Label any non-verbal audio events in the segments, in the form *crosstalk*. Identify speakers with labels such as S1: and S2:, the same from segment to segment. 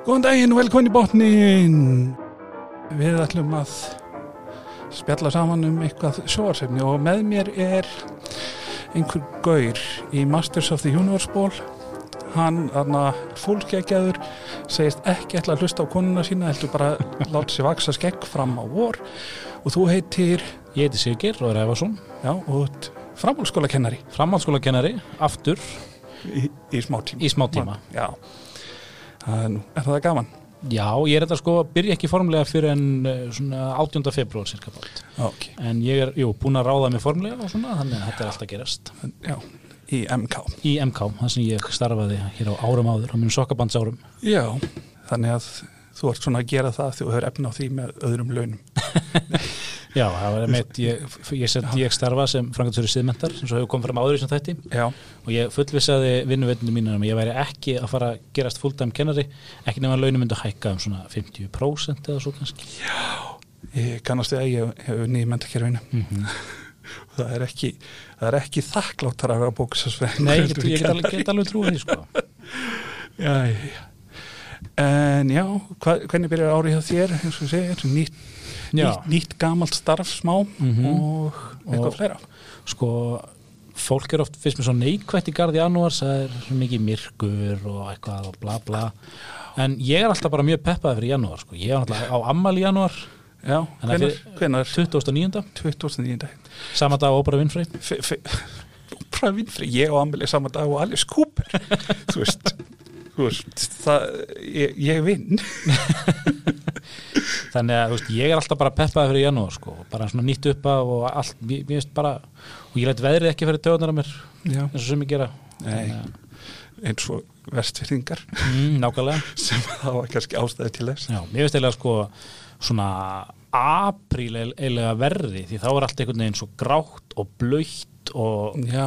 S1: Góðan daginn og velkomin í botnin Við ætlum að spjalla saman um eitthvað sjóarsefni og með mér er einhver gaur í Masters of the Universe ból. Hann, þarna, fólkgeggjaður segist ekki ætla að hlusta á konuna sína heldur bara *laughs* láta sér vaksa skegg fram á vor. Og þú heitir?
S2: Ég heiti Sigir og er Efarsson,
S1: já, og framhálskóla kennari
S2: framhaldsskóla kennari, aftur.
S1: Í, í smá tíma.
S2: Í smá tíma.
S1: Já, það er, það gaman
S2: Já, ég er þetta sko, byrja ekki formlega fyrir en eh, svona 18. februar cirka bátt.
S1: Ok,
S2: En ég er, jú, búin að ráða mig formlega og svona, þannig að þetta er alltaf gerast.
S1: já, í MK
S2: Í MK, það sem ég starfaði hér á árum áður, á mínum sokkabandsárum.
S1: Já, þannig að þú ert svona að gera það því þú hefur efna á því með öðrum launum. *laughs*
S2: Já, það var meitt, ég, ég, ég starfa sem frangatur í siðmentar, sem svo hefur komið fram áður í sem þætti
S1: Já,
S2: og ég fullvissaði vinnuveitinu mínu um að ég væri ekki að fara að gerast fulltime kennari, ekki nefn að launum myndi að hækka um svona 50% eða svo kannski.
S1: ég kannast við að ég hef unnið í mentakerfinu.
S2: Mm
S1: og *laughs* Það er ekki, það er ekki þakkláttar að bóksa svein.
S2: Nei, ég, ég get alveg, get alveg trúið því sko. *laughs*
S1: Já, já, já. En já, hva, hvernig byrjar árið hjá þér, eins og segir, nýtt, nýtt, nýtt gamalt starf smá
S2: Mhm.
S1: og eitthvað
S2: Og-
S1: fleira.
S2: sko fólk er oft fyrst með svo neikvætt í garði janúar, það er svo mikið myrkur og eitthvað og bla bla en ég er alltaf bara mjög peppaði fyrir janúar sko. ég er alltaf á ammal í janúar
S1: Já, hvenar, hvenar,
S2: 2009.
S1: 2009.
S2: sama dag ópera vinnfrey
S1: Ópra Winfrey, ég og Amelie saman dag og Alice Cooper *laughs* þú veist, veist það, ég, ég vinn. *laughs*
S2: Þannig að veist, ég er alltaf bara peppaði fyrir janúar sko. bara svona nýtt upp af og allt mér, veist bara, og ég læt veðrið ekki fyrir töðunar á mér,
S1: Já,
S2: eins og sem ég gera
S1: eins og vestfyrðingar
S2: mm, nákvæmlega. *laughs*
S1: Sem það var kannski ástæði til þess.
S2: Já, mér veist eiginlega sko svona apríl eiginlega verði því þá er allt einhvern veginn svo grátt og blöytt og
S1: Já,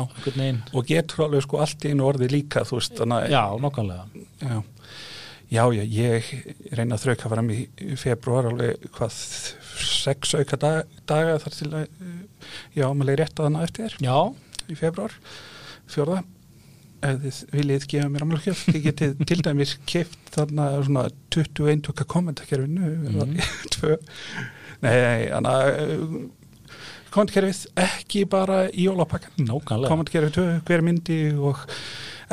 S1: og getur alveg sko allt í einu orði líka þú veist, þannig
S2: Já, nokkanlega
S1: já, já, já, ég reyna að þrauka fram í februar alveg hvað sex auka dag, daga þar til að já, maður rétt að hana eftir
S2: Já,
S1: í februar, fjórða. Ef þið viljið gefa mér amlugjöf þið getið *laughs* til dæmis keft þarna svona 21 tökka kommentakerfinu
S2: Mhm. *laughs*
S1: tvö. Nei, þannig að kommentkerfið ekki bara í jólapakkan kommentkerfið tvö, hver myndi og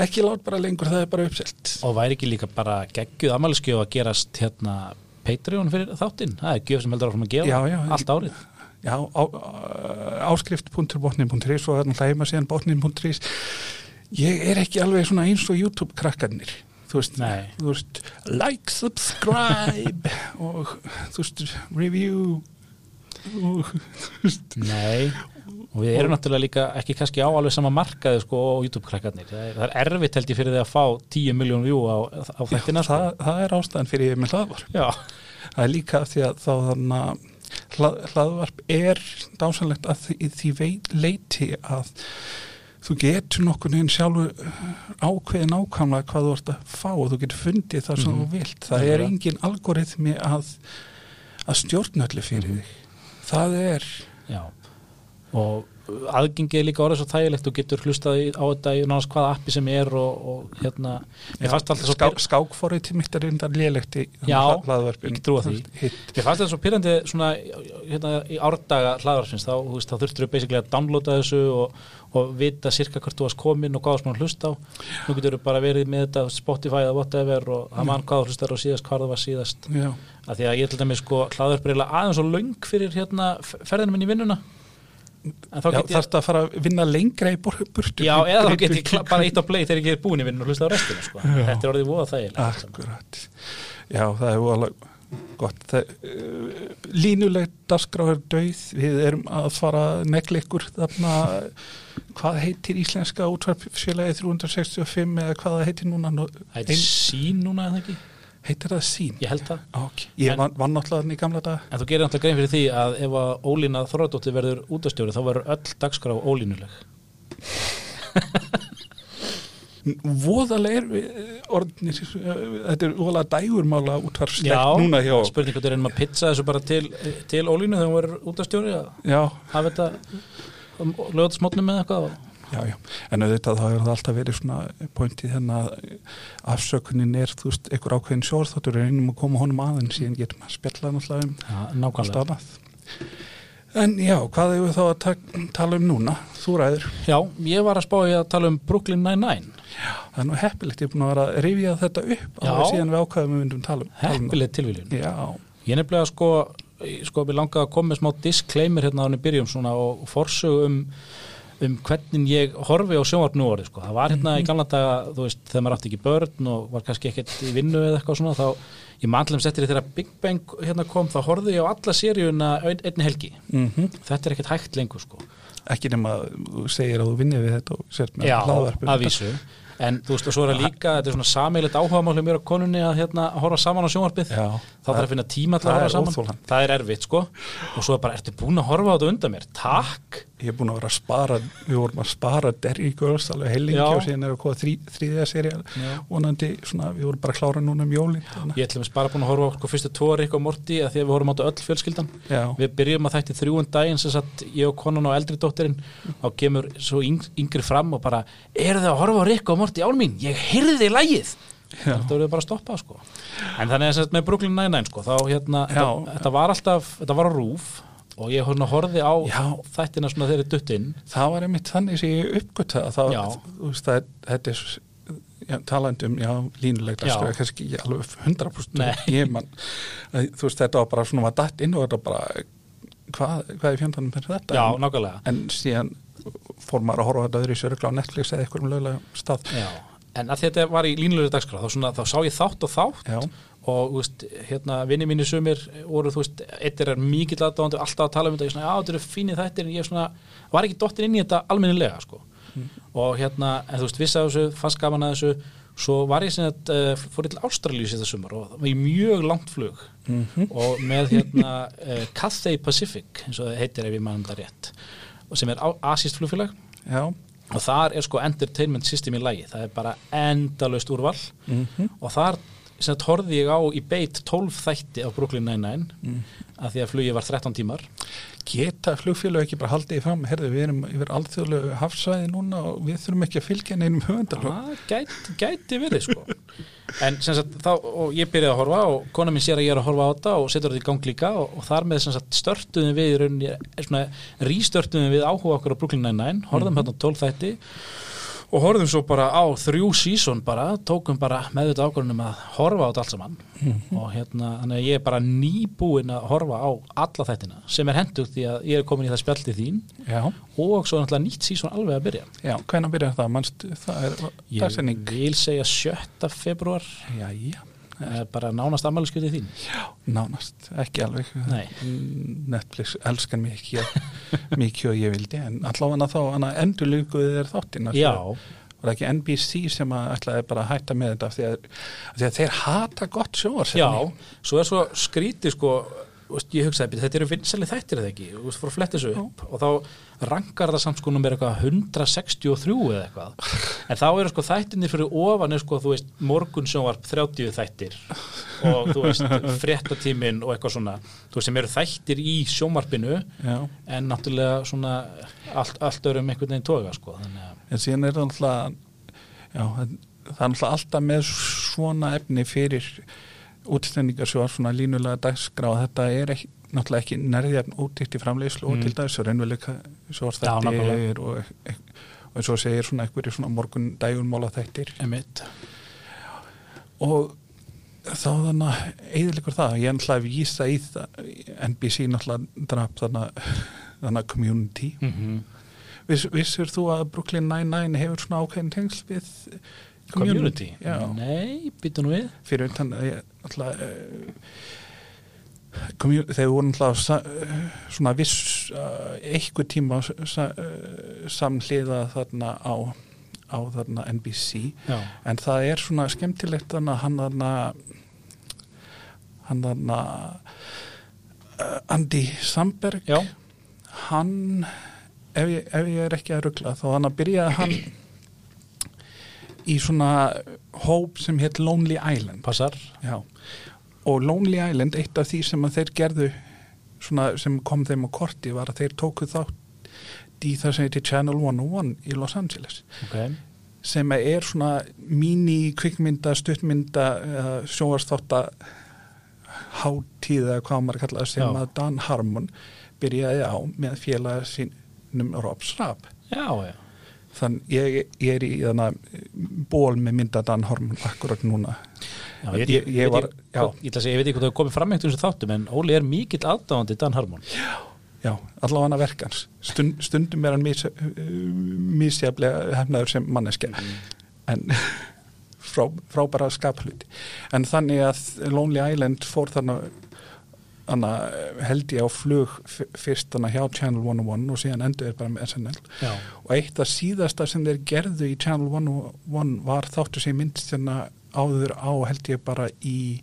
S1: ekki lát bara lengur, það er bara uppselt.
S2: Og væri ekki líka bara geggjuð amaliskjöf að gerast hérna Patreon fyrir þáttinn? Það er gjöf sem heldur áfram að gefa
S1: Já, já.
S2: allt árið.
S1: Já, á, áskrift.botnin.is og það er heima síðan botnin.is ég er ekki alveg svona eins og YouTube krakkarnir. Þú veist, þú veist like, subscribe *laughs* og þú veist, review
S2: Nei Og við erum náttúrulega líka ekki kannski á alveg sama markaði sko á YouTube-krakkarnir. Það það er erfitt held ég fyrir því að fá 10 miljón view á, á þættina sko.
S1: það, það er ástæðan fyrir ég með hlaðvarp
S2: Já,
S1: það er líka því að þá þannig að hlað, hlaðvarp er dásanlegt að því, því veit, leiti að þú getur nokkur neginn sjálfu ákveðin ákvæmlega hvað þú ert að fá og þú getur fundið það sem
S2: Mhm.
S1: þú vilt það er engin algoritmi að að stjórnöllu fyrir þig það er.
S2: Já. Og aðgengið er líka orðið svo þægilegt og getur hlustað á þetta í náttúrulega hvaða appi sem er og, og hérna, svo
S1: ská, skákforrið til mitt er reyndar lélegt í
S2: Já,
S1: hlaðvarpin
S2: ég fannst þetta svo pyrrandi hérna, í árdaga hlaðarsins þá, þá þurftur við basically að downloada þessu og, og vita cirka hvert þú varst komin og hvað maður að hlusta á. Nú getur við bara verið með þetta Spotify eða whatever og það mann hvað þú hlustar á síðast hvað það var síðast.
S1: Já,
S2: að því að ég til dæmis sko hlaðarbreyla aðeins og löng fyrir hérna ferðinu minn í vinnuna.
S1: Já
S2: ég
S1: þarfst að fara að vinna lengra í burtu
S2: Já, eða þá get ég bara eitt á play þegar ég er búin í vinnun og hlusta á restina sko. þetta er orðið voða þægilega
S1: Akkurat. Já, það er alveg gott. Það, uh, línulegt dagskráður döið, við erum að fara að negla ykkur þarna, hvað heitir íslenska útvarpsfélagi 365 eða hvað heitir núna?
S2: Er
S1: Ein-
S2: sín núna eða ekki?
S1: Heitir það sín?
S2: Ég held það
S1: Ok, ég
S2: En-
S1: vann, náttúrulega þannig í gamla dag.
S2: En þú gerir náttúrulega grein fyrir því að ef að Ólína Þorðardóttir verður útastjóri þá verður öll dagskrá ólínuleg.
S1: Voðalega er við orðnir, uh, þetta er voðalega dægurmála útvarpslegt
S2: Já,
S1: núna hjá.
S2: spurning hvað er einum að pizza þessu bara til, til Ólínu þegar hún verður útastjóri að
S1: Já,
S2: hafa þetta lögðasmotnum með eitthvað.
S1: já, já. En auðvitað þá hefur það alltaf verið svona pointið hérna að afsökunin er, þú veist, einhver ákveðin sjórþáttur reynum að koma honum aðeins síðan getum að spjalla náttúrulega um
S2: Já, nákvæmlega.
S1: en já, hvað hefur þá að ta- tala um núna? Þú ræður,
S2: Já, ég var að spá í að tala um Brooklyn Nine-Nine.
S1: það er nú heppilegt ég er búin að vera að rifja þetta upp
S2: Já.
S1: alveg síðan við ákvæðum við myndum tala um um það.
S2: Heppileg tilviljun.
S1: Já,
S2: Ég nefnilega sko, ég- sko, við langaði að koma með smá disclaimer hérna á henni byrjum svona og forsögu um, um hvernig ég horfi á sjónvarp nú orðið sko. Það var hérna í gamla daga, þú veist, þegar maður átti ekki börn og var kannski ekkert í vinnu eða eitthvað svona, þá ég mannlega settir þegar Big Bang hérna kom, þá horfði ég á alla seríuna ein, einni helgi.
S1: mm
S2: Þetta er ekkert hægt lengur sko.
S1: ekki nema að þú segir að þú vinnir við þetta og sért með
S2: Já,
S1: hlaðvarp um
S2: að vísu. En þú veist, og svo er það líka, þetta er svona sameilet áhugamáli mér á konunni að hérna horfa saman á sjónvarpið.
S1: Já,
S2: þá þarf að finna tíma til að horfa saman.
S1: óþolandi.
S2: það er erfitt sko. Og svo er bara, ertu búin að horfa á þetta undan mér? Takk,
S1: ég er búin að vera að spara við vorum að spara Derry Girls alveg heilingi og síðan er að koma þrí, þrýðja serið
S2: Já.
S1: vonandi svona, við vorum bara að klára núna um þannig.
S2: ég ætlum bara búin að horfa á sko, fyrstu tvo Rick og Morty að því að við horfum á þetta öll fjölskyldan.
S1: Já,
S2: við byrjum að þætti þrjúan daginn sem satt ég og konan og eldri dóttirinn og kemur svo yng, yngri fram og bara eru þið að horfa á Rick og Morty ál mín? Ég heyrði lægið þetta verður bara að stoppa sko. En þannig að með Brooklyn Nine-Nine sko þá hérna, þetta, þetta var alltaf þetta var á rúf og ég horfði á
S1: Já.
S2: þættina svona þeirri duttinn
S1: það var einmitt þannig sem ég uppgötta það, veist, það, þetta er já, talandi um, já, línulegt
S2: Já.
S1: sko, kannski ekki alveg 100%
S2: Nei.
S1: ég man, þú veist, þetta var bara svona var datt inn og þetta var bara hvað, hvað er fjöndanum fyrir þetta
S2: já,
S1: en, en síðan fór maður að horfa þetta öðru í sörugla á Netflix eða eitthvað um lögulega stað
S2: en að þetta var í línulegur dagskrá þá, þá sá ég þátt og þátt
S1: Já.
S2: Og veist, hérna, vinni mínir sumir voru, þú veist, eittir er mikill aðdáðandi alltaf að tala um þetta, ég svona, já, þetta eru fínir þættir. En ég svona, var ekki dottin inn í þetta almennilega, sko, og hérna en þú veist, vissi að þessu, fannst gaman að þessu. Svo var ég sem að uh, fór ég til Ástralíu síðan sumar og það var í mjög langt flug.
S1: Mhm.
S2: og með hérna uh, Cathay Pacific, eins og það heitir ef ég mann það rétt, og sem er asíst flugfélag.
S1: Já,
S2: og þar er sko entertainment system í lagi. Það er bara endalaust úrval.
S1: Mhm.
S2: og þar sem þetta horfði ég á í beitt 12 þætti á Brooklyn Nine-Nine
S1: Mm.
S2: að því að flugið var 13 tímar
S1: geta flugfélög ekki bara haldið í fram herðu, við erum yfir alþjóðlegu hafsvæði núna og við þurfum ekki að fylgja neinum höfundalög
S2: það gæti, gæti verið sko en sem sagt þá, og ég byrjaði að horfa og kona mín sér að ég er að horfa á þetta og setur þetta í gang líka og, og þar með sem sagt störtuðum við í rauninni, svona rístörtuðum við áhuga okkur á Brooklyn Nine-Nine horfðum
S1: Mhm.
S2: hérna á 12 þætti og horfðum svo bara á þrjú sísón bara, tókum bara með þetta ákvörðunum að horfa á þetta allt saman
S1: Mhm.
S2: og hérna, þannig að ég er bara nýbúin að horfa á alla þættina sem er hendugt því að ég er komin í það spjaldi þín
S1: Já,
S2: og svo náttúrulega nýtt sísón alveg að byrja
S1: já, hvenær byrjar það? Manst, það er
S2: ég vil segja 7. februar
S1: Já, já,
S2: bara nánast ammæliskjötið þín.
S1: Nánast, ekki alveg.
S2: Nei.
S1: Netflix elskar mig ekki *laughs* mikið og ég vildi en allavega þá endur líkuð er þáttina
S2: já,
S1: var það ekki NBC sem að ætlaði bara að hætta með þetta því að, því að þeir hata gott sjóar
S2: já svo er svo skrítið sko þú ég hugsaði, "Bíddu, þetta eru vinsæli þættir eða ekki? Þú veist, fór að fletta þessu upp og þá rankar það samt sko nummer eitthvað 163 eða eitthvað en þá eru sko þættinni fyrir ofan er sko, þú veist, morgun sjónvarp 30 þættir og þú veist, fréttatímin og eitthvað svona þú veist, sem eru þættir í sjónvarpinu
S1: já.
S2: en náttúrulega svona allt, allt örum einhvern veginn toga sko þannig að
S1: en síðan er það alltaf já, það er alltaf alltaf með svona efni fyrir útstendingar svo svona línulega dagskrá þetta er ekki, náttúrulega ekki nærðjarn útíkt í framleiðslu og
S2: Mm.
S1: til dags og reynveruleika svo
S2: Já, nákvæmlega.
S1: þættir og, og eins og segir svona einhverju svona morgun dægunmála þættir.
S2: Emitt
S1: og þá þannig að eðlikur það, ég er náttúrulega að vísa í það, NBC náttúrulega drap þannig þannig community.
S2: Mm -hmm.
S1: Viss, vissur þú að Brooklyn Nine-Nine hefur svona ákveðin tengsl við
S2: community,
S1: Já,
S2: nei, býtu nú við.
S1: Fyrir utan að ég alltaf þeir voru alltaf svona viss uh, einhver tíma uh, samhliða þarna á, á þarna NBC
S2: já,
S1: en það er svona skemmtilegt þannig að hann þarna hann þarna Andy Samberg
S2: já,
S1: hann ef ég, ef ég er ekki að ruggla þá hann að byrjaði hann í svona hóp sem hétt Lonely Island.
S2: Passar.
S1: Já. Og Lonely Island eitt af því sem þeir gerðu svona, sem kom þeim á korti var að þeir tóku þátt í það sem heitir Channel 101 í Los Angeles.
S2: Ok,
S1: sem er svona míní kvikmynda, stuttmynda uh, sjóarsþátta hátíða, hvað maður kallaði sem
S2: Já.
S1: að Dan Harmon byrjaði á með félaga sínum Rob Schrapp
S2: já, já,
S1: þann ég, ég er í þannig ból með mynda Dan Harmon akkurat núna
S2: já ég,
S1: Ég- ég var-
S2: ég,
S1: já.
S2: ætla að segja, ég veit ekki hvað það er komið fram einhvern þessu þáttum en Óli er mikill aðdáðandi Dan Harmon.
S1: Já, allavega hann að verkans Stund, stundum er hann mis, uh, misjaflega hefnaður sem manneske en *laughs* frá, frábæra skapluti en þannig að Lonely Island fór þannig Anna, held ég á flug fyrst hjá Channel 101 og síðan endur bara með SNL
S2: já,
S1: og eitt af síðasta sem þeir gerðu í Channel 101 var þáttu sem myndst hérna áður á held ég bara í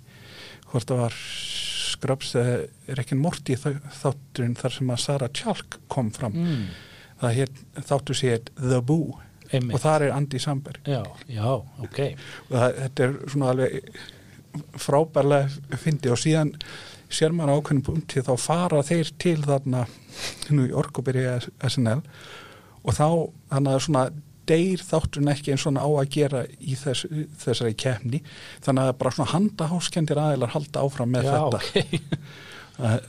S1: hvort það var Scrubs eða Rekin Morty þau- þátturinn þar sem að Sarah Chalk kom fram.
S2: Mm,
S1: það hér, þáttu sér The Boo.
S2: Einmitt.
S1: Og þar er Andy Samberg.
S2: Já, já, ok.
S1: Það, þetta er svona alveg frábærlega fyndi og síðan sér maður ákveðnum punkti þá fara þeir til þarna New York og byrja SNL og þá þannig að svona deyr þátturinn ekki eins svona á að gera í þess, þessari kemni þannig að bara svona handaháskendir aðeinar halda áfram með
S2: já,
S1: þetta.
S2: ok. *laughs*
S1: Að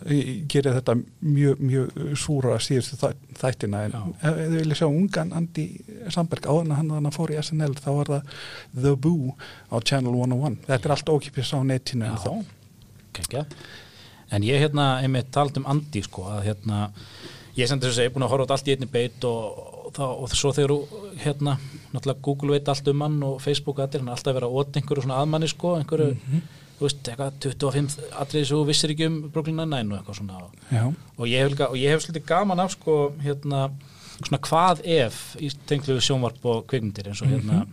S1: gera þetta mjög, mjög súra síðustu þæ- þættina. En
S2: Já.
S1: ef þið vilja sjá ungan Andy Samberg áður en hann, hann fór í SNL þá var það The Boo á Channel 101 þetta er allt ókipis á netinu en þá
S2: Já, kekja En ég hérna, einmitt talt um Andi sko, að hérna, ég sem þess að ég er búin að horfa þetta allt í einni beit og, og, þá, og svo þegar hérna, náttúrulega Google veit allt um hann og Facebook allir, hann er alltaf að vera ótt einhverju svona aðmanni sko, einhverju, þú veist, eitthvað 25 atriði svo vissir ekki um Brooklyn Nine-Nine og eitthvað svona. Og ég hef, og ég hef svolítið gaman af sko, hérna, svona hvað ef í tenglu við sjónvarp og kvikmyndir eins og hérna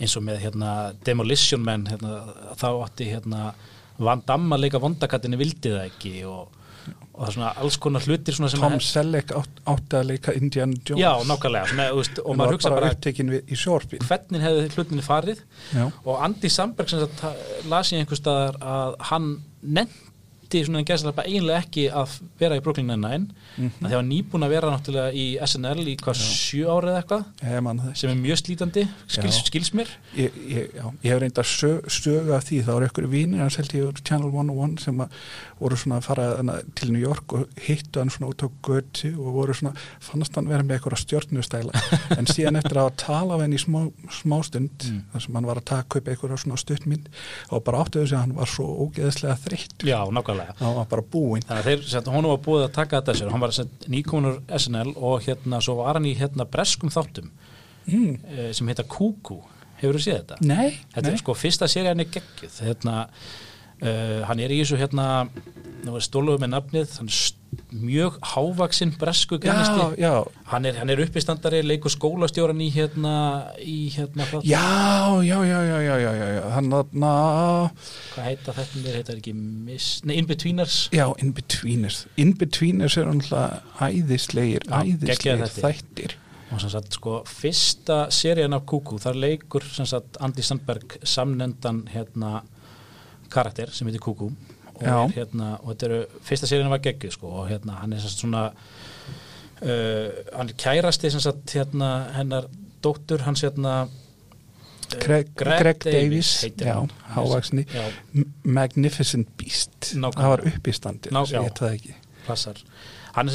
S2: eins og með hérna Demolition Man hérna, þá átti hérna Van Damme að leika vondakattinni vildi það ekki og, og það er svona alls konar hlutir
S1: Tom Selleck átt, átti að leika Indiana Jones.
S2: Já, nákvæmlega svona, veist, og maður hugsa
S1: bara
S2: bara hvernig hefði hlutinni farið?
S1: Já,
S2: og Andy Samberg las ég einhver staðar að hann nefndi svona en gæslega eiginlega ekki að vera í Brooklyn Nine-Nine mm
S1: Mhm.
S2: að því að hann nýbúin að vera náttúrulega í SNL í hvað sjö árið eitthvað
S1: ég það
S2: sem er mjög slítandi, skils, skils mér.
S1: Ég, ég, ég hef reynda sögu af því. Þá eru ykkur vinir hans held ég Channel 101 sem voru svona að fara þarna til New York og hittu hann svona út á göti og voru svona, fannst hann vera með eitthvað stjórnustæla *laughs* en síðan eftir að tala af henni í smá, smástund
S2: Mm.
S1: þar sem hann var að taka upp eitthvað svona stuttmynd og bara áttuðu sig að hann var svo ógeðslega þreytt
S2: já, nákvæmlega.
S1: Hann var bara búinn.
S2: Þannig að þeir, honum var búið að taka þetta sér hann var nýkominur SNL og hérna svo var hann í hérna breskum þáttum
S1: mm.
S2: eh, sem heita Kuku hefur þú séð þetta?
S1: Nei,
S2: Þetta
S1: nei.
S2: er sko fyrsta serían er geggjuð hérna, uh, hann er í þessu hérna stóluðu með nafnið hann er st- mjög hávaksinn bresku
S1: grænisti
S2: hann er, er uppistandari, leikur skólastjóran í hérna, í hérna
S1: já, já, já, já, já, já hann að, na
S2: hvað heita þetta, þetta heitar ekki miss nei, Inbetweeners
S1: já, Inbetweeners, Inbetweeners er alltaf æðislegir, æðislegir þættir.
S2: og sem sagt sko fyrsta serían af Kúkú, þar leikur sem sagt Andi Sandberg samnendan hérna karakter sem heitir Kúkú og,
S1: Já.
S2: hérna, og þetta eru, fyrsta serían var geggjuð sko og hérna hann er svona uh, hann kærasti sagt hérna hennar dóttur hans hérna uh,
S1: Greg, Greg, Davis,
S2: heitir
S1: já,
S2: hann.
S1: hávaksni
S2: Já,
S1: Magnificent Beast
S2: Nákvæmlega.
S1: það var
S2: já. plassar hann,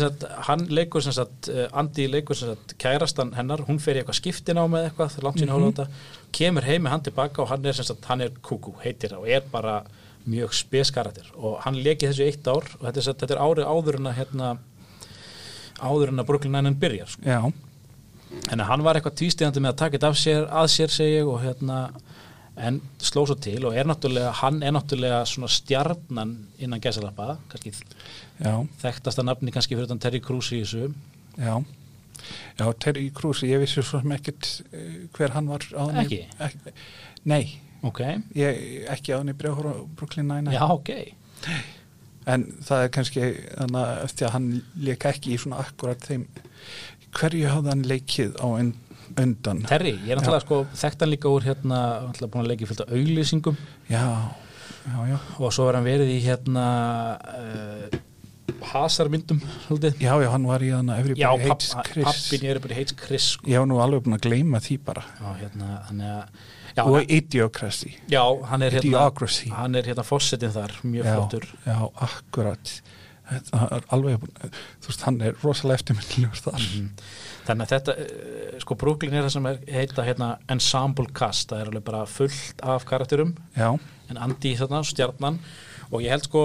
S2: hann leikur sagt uh, Andi leikur sagt kærastan hennar hún fer í eitthvað skiptin á með eitthvað það er langt sín mm
S1: Mhm.
S2: þetta kemur heim með hann tilbaka og hann er sagt hann er kuku heitir það og er bara mjög speskaratir og hann leki þessu eitt ár og þetta er, þetta er árið áður en að hérna áður en að Brooklyn Nine-Nine byrjar sko. En hann var eitthvað tvístegandi með að taka þetta af sér að sér segi ég og hérna en sló svo til og er náttúrulega hann er náttúrulega svona stjarnan innan gæsalappa,
S1: já,
S2: þekktasta nafni kannski fyrir Terry Crews í þessu.
S1: Já. Já, Terry Crews, ég vissi svo sem ekkert eh, hver hann var í-
S2: Ekki?
S1: ek, Nei,
S2: ok,
S1: ég, ekki áðan í á Brooklyn Nine-Nine.
S2: Já ok.
S1: En það er kannski þannig að eftir að hann leika ekki í svona akkurat þeim hverju hafði hann leikið á un- undan?
S2: Terry, ég er náttúrulega sko þekkt hann líka úr hérna, náttúrulega búin að leiki fylgta auglýsingum.
S1: Já, já, já.
S2: Og svo er hann verið í hérna uh, hasarmyndum svolítið.
S1: Já, já, hann var í þannig Everybody
S2: Já,
S1: Hates Chris.
S2: pappin er bara heits Chris sko.
S1: Var nú alveg búin að gleyma því bara.
S2: Já, hérna, hann er já,
S1: Og
S2: hann,
S1: Idiocracy.
S2: Já, hann er hérna
S1: Idiocracy.
S2: hann er hérna fossetin þar, mjög flottur.
S1: já, akkurat. Alveg Þú veist, hann er rosalega eftirmyndilegur þar.
S2: Mhm. Þannig að þetta, eh, sko Brooklyn er það sem er, heita hérna ensemble cast, það er alveg bara fullt af karakterum,
S1: Já,
S2: en Andy þarna, stjarnan og ég held sko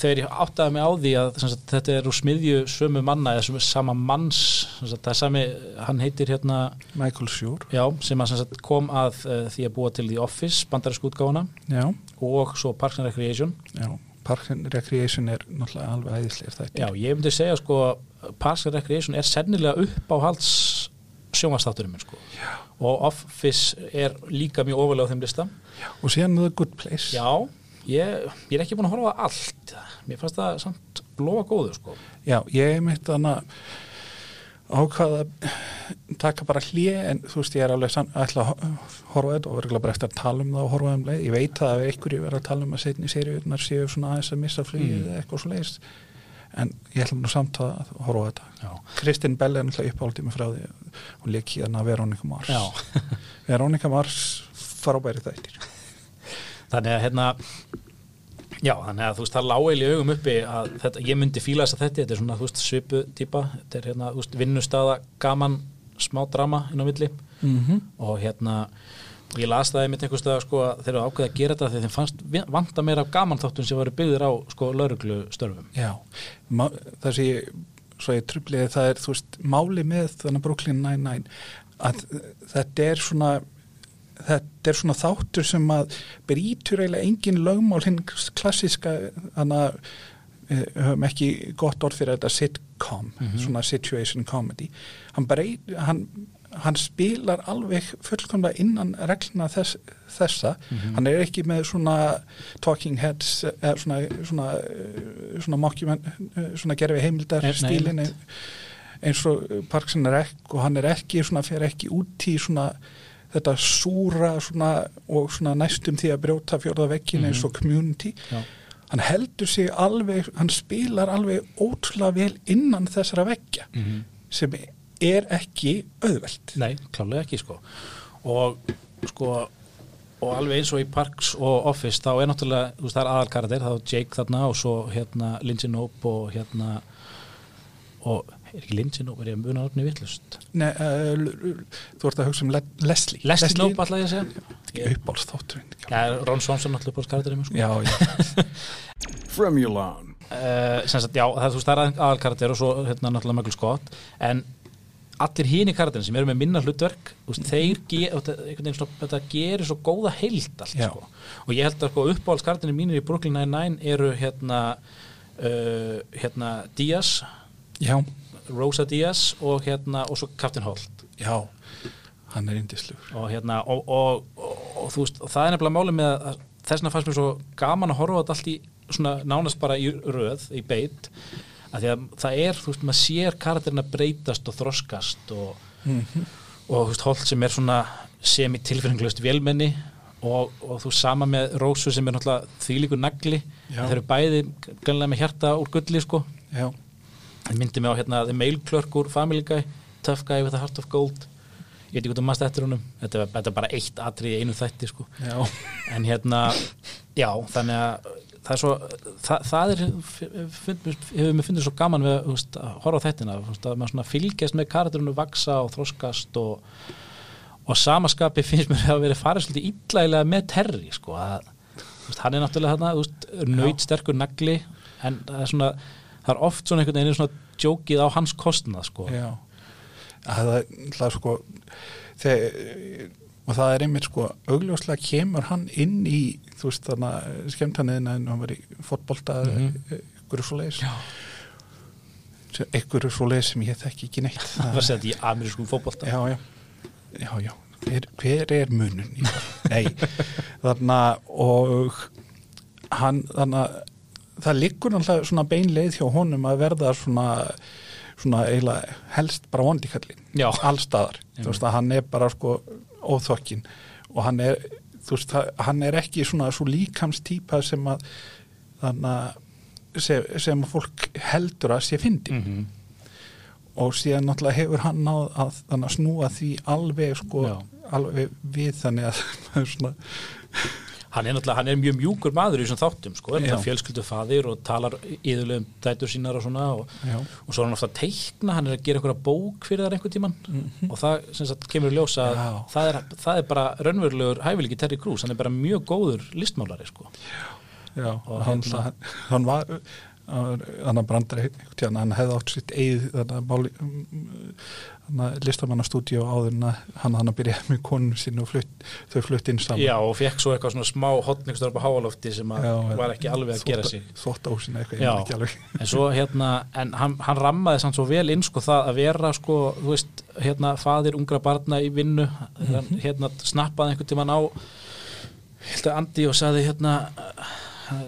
S2: þegar ég áttaði mig á því að sagt, þetta er úr smiðju sömu manna eða sömu sama manns, sagt, það er sami hann heitir hérna,
S1: Michael Schur.
S2: Já, sem að sagt, kom að uh, því að búa til The Office,
S1: Já,
S2: og svo Parks and Recreation.
S1: Já Park and Recreation er náttúrulega alveg æðislega þetta
S2: Já, ég myndi segja sko Parks and Recreation er sennilega upp á halds sjónvastátturinn minn sko.
S1: Já.
S2: og Office er líka mjög ofalega á þeim lista.
S1: Og síðan The Good Place.
S2: Já, ég, ég er ekki búin að horfa á allt. Mér fannst það samt lofa góðu sko.
S1: Já, ég er mitt þannig ákvaða að taka bara hlje en þú veist ég er alveg sann, að horfa á þetta og verður bara eftir að tala um það og horfa um leið. Ég veit að einhverju verður að tala um að setja í seriunar séu svona aðeins að missa flugið
S2: Mm.
S1: eða eitthvað svo leiðist en ég ætla nú samt að horfa á þetta.
S2: Já,
S1: Kristinn Bell er náttúrulega uppáldið mig frá því og leik hérna Veronica Mars.
S2: Já. *laughs*
S1: Veronica Mars frábæri þættir
S2: þannig að hérna Já, þannig að þú veist, það lágæli augum uppi að þetta, ég myndi fíla þess að þetta þetta er svona, þú veist, svipu típa. Þetta er hérna, þú veist, vinnustada gaman smá drama inn á milli.
S1: Mm -hmm.
S2: og hérna ég las það einmitt einhvers stað sko að þeir eru ákveðið að gera þetta þegar þeim fannst vanta meira af gaman þáttum sem varu byggðir á sko lauruglu störfum
S1: Já, það sem ég svo ég trubliði það er, þú veist, máli með þannig Brooklyn Nine-Nine að þetta er svona þetta er svona þáttur sem að brýtur eiginlega engin lögmál hinn klassiska þannig að við höfum ekki gott orð fyrir þetta sitcom, svona situation comedy. Hann, breyt, hann, hann spilar alveg fullkomlega innan regluna þess, þessa. Hann er ekki með svona talking heads eða svona svona, eh, svona, mokkjumenn, svona gerfi heimildar
S2: Nei, nei,
S1: stílin
S2: einmitt.
S1: eins og Parksin er ekki og hann er ekki svona, fer ekki út í svona þetta súra svona, og svona næstum því að brjóta fjórða vekkin eins og community
S2: Já.
S1: hann heldur sig alveg hann spilar alveg ótrúlega vel innan þessara vekja
S2: Mhm.
S1: sem er ekki auðvelt
S2: Nei, klálega ekki sko og sko og alveg eins og í Parks og Office þá er náttúrulega, þú veist, það er aðalkaradir þá er Jake þarna og svo hérna Lindsay Nope og hérna og er ekki Lindsay Nope, er ég að muna orðinni vittlust
S1: Nei, uh, þú ert að hugsa um Le Leslie.
S2: Leslie Nope alltaf ég að segja. Ég-
S1: uppáldstátturinn
S2: Já, Ron Swanson alltaf búið karadirinn sko.
S1: já, já, *laughs*
S3: Fremulon.
S2: uh, sem sagt, já, það, er, þú veist, það er aðalkaradir og svo hérna náttúrulega Michael Scott. En allir híni karakterin sem eru með minna hlutverk veist, þeir ge, og þetta, gerir svo góða heild allt sko. og ég held að sko, uppáhaldskarakterin mínir í Brooklyn Nine-Nine eru hérna uh, hérna Díaz.
S1: Já,
S2: Rosa Díaz og hérna og svo Captain Holt.
S1: Já hann er indislugur
S2: og hérna og, og, og, þú veist, það er nefnilega máli með að þess vegna fannst mér svo gaman að horfa á þetta allt í svona nánast bara í röð í beit, að því að það er þú veist, maður sér karakterin að breytast og þroskast og, og þú veist, Holt sem er svona semi tilfinninglust vélmenni og, og þú sama með Rósu sem er náttúrulega þvílíkur nagli. Þeir eru bæði gannlega með hjarta úr gulli sko.
S1: Já,
S2: myndi mig á hérna The Mail Clerk úr Family Guy Tough Guy with a Heart of Gold. Ég veit ekki hvað þú mannst eftir honum. Þetta er, bara eitt atrið í einu þætti sko. En hérna, já, þannig að það er svo, það, það er hefur mér fundið svo gaman við veist, að horfa á veist, að maður fylgjast með karakterinu vaksa og þroskast og, og samaskapi finnst mér að vera farið svolítið illægilega með Terry sko, að, veist, hann er náttúrulega veist, nöyt sterkur nagli en það er svona það er oft svona einhvern veginn svona djókið á hans kostnað sko.
S1: Já, það er, það sko þegar, og það er einmitt sko augljóslega kemur hann inn í þú veist þarna skemmtaniðina en hann var í fótbolta mm. -hmm. ykkur svo leis ykkur svo leis sem ég þekki ekki neitt *laughs*
S2: það var sett í amerískum fótbolta
S1: já, já, já, já. Hver, hver er munun? Nei, *laughs* þarna og hann, þarna það liggur náttúrulega svona beinleið hjá honum að verða svona svona eiginlega helst bara vondikallin allstaðar, þú veist að hann er bara sko óþokkin og hann er þú veist, hann er ekki svona svo líkamstýpa sem að þannig að sem, sem fólk heldur að sé fyndi
S2: mm
S1: og síðan náttúrulega hefur hann náð að, að snúa því alveg sko,
S2: Já.
S1: alveg við þannig að *laughs* svona,
S2: hann er náttúrulega, hann er mjög mjúkur maður í þessum þáttum sko, er
S1: Já.
S2: náttúrulega fjölskyldu faðir og talar íðulegum dætur sínar og svona og,
S1: já,
S2: og svo er hann ofta að teikna, hann er að gera einhverja bók fyrir þar einhver tíman
S1: Mhm.
S2: og það sem sagt kemur í ljósa að
S1: Já.
S2: það er, það er bara raunverulegur hæfileiki Terry Crews, hann er bara mjög góður listmálari sko.
S1: já
S2: Og
S1: hann,
S2: hérna-
S1: hann, hann var hann að brandar hann hefði átt sitt eigið þannig að máli þannig að listamannastúdíu áður en hann hann að byrja með konun sín og flutt, þau flutt inn saman.
S2: Já, og fekk svo eitthvað svona smá á háalofti sem að var ekki alveg að gera sig.
S1: þvóttahúsin eitthvað,
S2: Já.
S1: ég man ekki alveg. *laughs*
S2: En svo hérna, en hann, hann rammaði samt svo vel inn sko það að vera sko, þú veist, hérna faðir ungra barna í vinnu, hann hérna snappaði einhvern tímann á held að Andi og saði hérna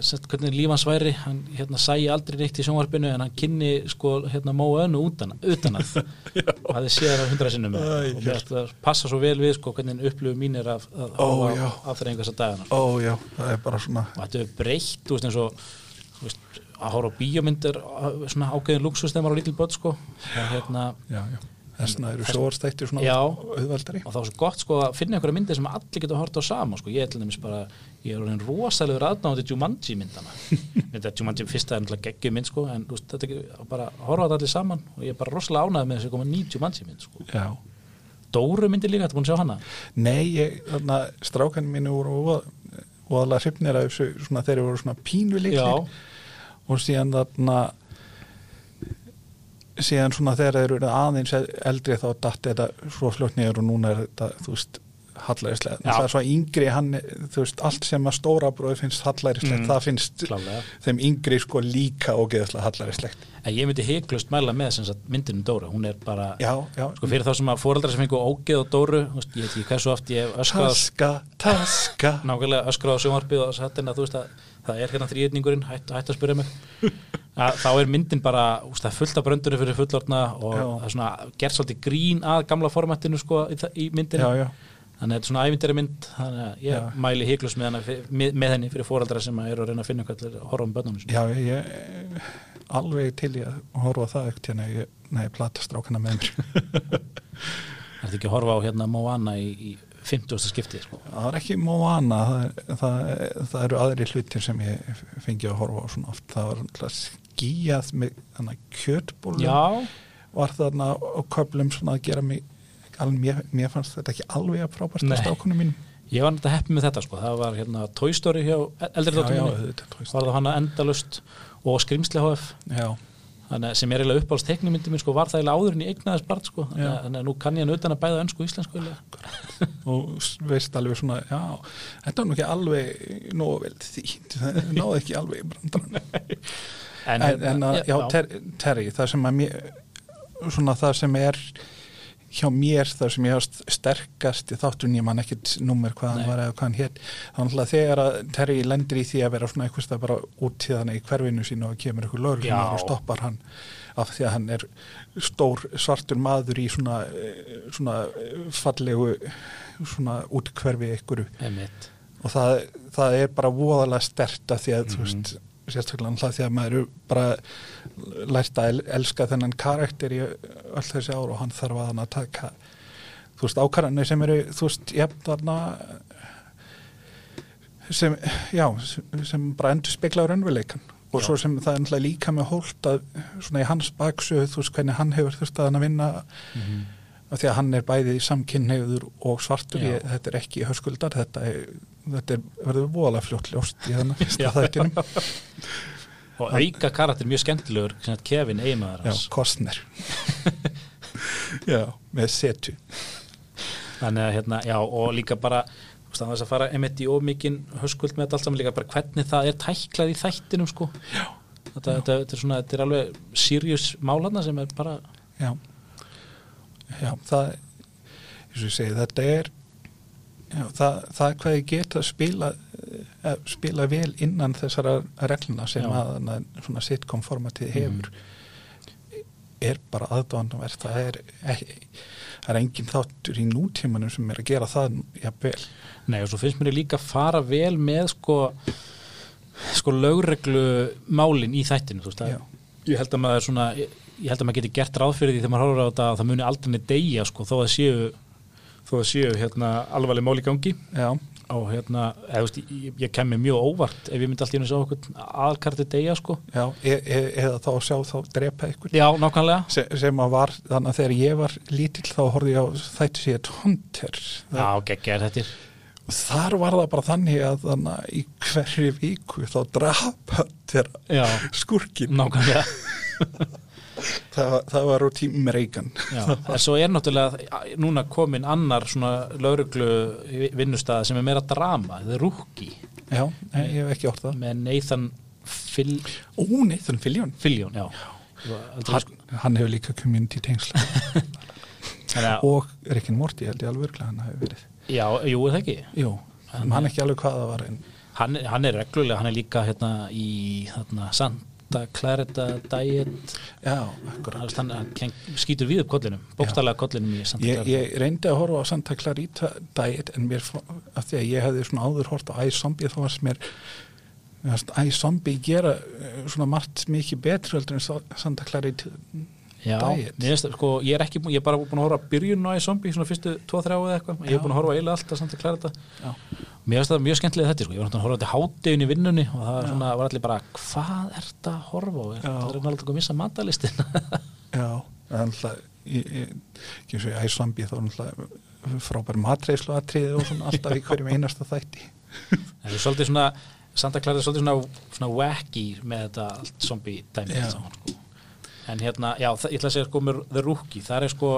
S2: sett, hvernig lífans væri hann hérna sæi aldrei neitt í sjónvarpinu en hann kynni sko hérna móa önnu utan, utan að. *laughs* Og hafði séð það hundra sinnum. Og mér ætla að passa svo vel við sko hvernig upplöfu mín er að, að
S1: Ó,
S2: horfa
S1: já.
S2: á afþreyinga þessa dagana.
S1: Ó já, það er bara svona
S2: og þetta er breytt, þú veist eins og veist, að horfa á bíómyndir svona ákveðin luxus þegar maður á lítil börn sko. Og hérna
S1: já, já, þessna eru sjóarstættir svona
S2: Já.
S1: auðvaldari
S2: og þá er svo gott sko að finna einhverja myndir sem allir geta hort á sama sko, ég er til dæmis bara ég er orðin rosalegur aðnáði Jumanji myndana *laughs* þetta Jumanji fyrsta er náttúrulega geggjum mynd sko, en veist, þetta er bara að horfa þetta allir saman og ég er bara rosalega ánægð með þess að koma ný Jumanji mynd sko. Dóru myndir líka, þetta búin að sjá hana?
S1: Nei, ég, þarna strákan mínu voru óaðlega hrifnir af þessu, svona þeir voru svona pínu
S2: Já,
S1: líklir og síðan þarna síðan svona þegar þeir eru aðeins eldri þá datt þetta svo fljótt niður og núna er þetta, þú veist hallærislega,
S2: Já.
S1: það er svo yngri hann, þú veist, allt sem að stóra bróði finnst hallærislegt,
S2: Mm.
S1: það finnst
S2: klálega
S1: þeim yngri sko líka ógeðslega hallærislegt.
S2: En ég myndi heiklust mæla með sem sagt, myndinu Dóru, hún er bara
S1: já, já,
S2: sko, fyrir þá sem að fóreldrar sem fengu ógeð og Dóru veist, ég veit ekki hversu oft ég hef öskrað á-
S1: taska, taska. *laughs*
S2: Nákvæmlega öskrað á sjónvarpið og satt að þú veist að það er hérna þrýðningurinn hætt, hætt að spyrja mig. Að, þá er myndin bara úst, fullt af bröndunum fyrir fullorna og er gert svolítið grín að gamla formatinu sko í, í myndinu
S1: já, já,
S2: þannig að þetta er svona ævindari mynd þannig að ég
S1: Já.
S2: mæli híklust með, með, með henni fyrir fóreldra sem eru að reyna að finna hvað til að horfa um sinni.
S1: já, ég, ég alveg til ég að horfa það ekkert hérna, nei, platastrákana með mér *laughs*
S2: það er ekki að horfa á hérna Moana í, í 50. skipti sko.
S1: það er ekki Moana það, það, það eru aðri hlutir sem ég fengi að horfa á svona oft það var alltaf skíjað með kjötbólum
S2: já,
S1: var þarna á köflum svona að gera mig alveg, mér, mér fannst þetta ekki alveg að frábært
S2: Nei.
S1: að strákunum mín
S2: ég var náttúrulega heppið með þetta sko. það var hérna Toy Story hjá eldri
S1: veist.
S2: var það hana endalust og skrimsli HF
S1: já,
S2: þannig sem er eiginlega uppáhalds teiknumyndi minn sko var það eiginlega áður en ég eignaðist barn sko. Þannig
S1: Já.
S2: þannig að nú kann ég hann utan að bæða önsku íslensku
S1: og veist alveg svona já, þetta er nú ekki alveg nógu vel þýtt, það náði ekki alveg í brandarann *laughs*
S2: en,
S1: en, en að, já, ter, Terry, það sem að mér svona það sem er hjá mér það sem ég hafa sterkast í þáttun ég man ekkit nummer hvað hann var eða hvað hann hétt þannig að þegar að Terry lendir í því að vera svona eitthvað bara út í þannig í hverfinu sínu og kemur eitthvað lögur
S2: Já.
S1: og stoppar hann af því að hann er stór svartur maður í svona, svona fallegu svona útkverfi
S2: einmitt
S1: og það, það er bara voðalega stert að því að þú
S2: Mhm.
S1: veist sérstaklega náttúrulega því að maður er bara lært að el- elska þennan karakter í öll þessi ár og hann þarf að hann að taka þú veist ákvarðanir sem eru þú veist jafn þarna sem, já sem, sem bara endur spekla á raunveruleikan og
S2: Já.
S1: svo sem það er náttúrulega líka með hólt að svona í hans baksu þú veist hvernig hann hefur þurft að hann að vinna
S2: Mhm.
S1: af því að hann er bæði samkynneigður og svartur, ég, þetta er ekki höskuldar, þetta er, þetta er verður voðalega fljótt ljóst í þannig *laughs*
S2: Já.
S1: fyrsta þættinum.
S2: Og auka karakter mjög skemmtilegur Kevin eiginmaður
S1: já, Kostner *laughs* já, með setu.
S2: Þannig að hérna, já og líka bara þú veist, að þess að fara einmitt í ómikinn höskuld með þetta allt saman líka bara hvernig það er tæklað í þættinum sko. Já. Þetta, þetta, þetta er svona, þetta er alveg serious málarna sem er bara
S1: já, já það eins og ég segi, þetta er já, það, það er hvað ég get að spila að spila vel innan þessara regluna sem
S2: Já.
S1: að að svona sitcom formatið hefur. Er bara aðdóðanverð það er er engin þáttur í nútímanum sem er að gera það jafnvel.
S2: Nei og svo finnst mér líka fara vel með sko sko lögreglu málin í þættinu, þú veist að ég held að maður svona, ég held að maður geti gert ráð fyrir því þegar maður horfir á þetta að það muni aldrei deyja sko, þó að séu þó að séu hérna alvarleg mál í gangi.
S1: Já,
S2: og hérna, eða, veist, ég, ég kemur mjög óvart ef ég myndi alltaf einu sá okkur aðalkarti deyja sko,
S1: já e e eða þá sjá þá drepa ykkur
S2: já, nákvæmlega.
S1: Se, sem að var, þannig að þegar ég var lítill þá horfði ég á þætti sér tónter
S2: já, geggja er þetta
S1: og þar var það bara þannig að þannig að í hverju viku þá drapa
S2: já,
S1: skurkin
S2: nákvæmlega *laughs*
S1: það, það var á tímum Reagan
S2: Já, en svo er náttúrulega núna komin annar svona lauruglu vinnustæða sem er meira drama, það er Rúki
S1: já, ég hef ekki orð það.
S2: Með Nathan Fil
S1: ó, Nathan Fillion.
S2: Fillion, já. Aldrei,
S1: hann, hann hefur líka community tengsla og Rick and Morty held ég alveg örglega hann hefur verið.
S2: Já, jú, er það ekki?
S1: Jú,
S2: Hann-
S1: hann ekki alveg hvað það var en
S2: hann, hann er reglulega, hann er líka hérna í þarna, Santa Clarita Diet.
S1: Já,
S2: hann,
S1: akkurat
S2: hann, skýtur við upp kollinum bókstallega kollinum í Santa
S1: Ég,
S2: Clarita
S1: ég reyndi að horfa á Santa Clarita Diet en mér, af því að ég hefði svona áður hort á iZombie þá varst mér iZombie gera eh, svona margt mikið betur heldur en Sa- Santa Clarita
S2: Já, finnst, sko, ég er ekki, ég er bara búin að horfa að byrjun á í zombie, svona fyrstu 2-3 eða eitthvað, ég er búin að horfa eiginlega alltaf samt að klæra þetta.
S1: Já.
S2: mér finnst það mjög skemmtilega þetta, sko, ég var náttúrulega að horfa þetta háttegin í vinnunni og það svona, var allir bara hvað er þetta að horfa á, það er náttúrulega að missa matalistin *laughs*
S1: Já, það er og í iZombie þá er alltaf frábær matreislu atriði og svona alltaf í hverjum einasta þætti. *laughs*
S2: Það er svolítið svona, Santa Clara er svolítið svona, svona wacky með þetta allt zombie dæmi sko. En hérna, já, ég ætla að segja sko með The Rookie, það er sko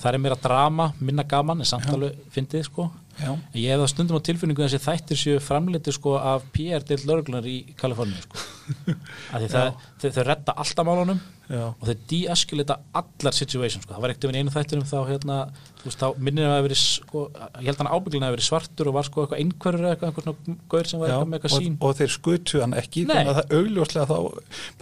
S2: það er meira drama, minna gaman en samt
S1: Já.
S2: alveg fyndið, sko
S1: Já,
S2: Ég hef það stundum á tilfinningu að þessi þættir séu framleiti sko af PR-dild lörglunar í Kaliforníu sko. *laughs* það, þau, redda alltaf málunum
S1: já,
S2: og þau de-esculata allar situations sko. það var ekkert um einu þættinum þá hérna, þú veist, þá minnir að verið sko, ég held að hann ábygglega að verið svartur og var sko eitthvað einhverjur eða eitthvað, eitthvað svona gaur sem var eitthvað með eitthvað
S1: og,
S2: sín
S1: og þeir skutu hann ekki
S2: Nei.
S1: þannig að það augljóslega þá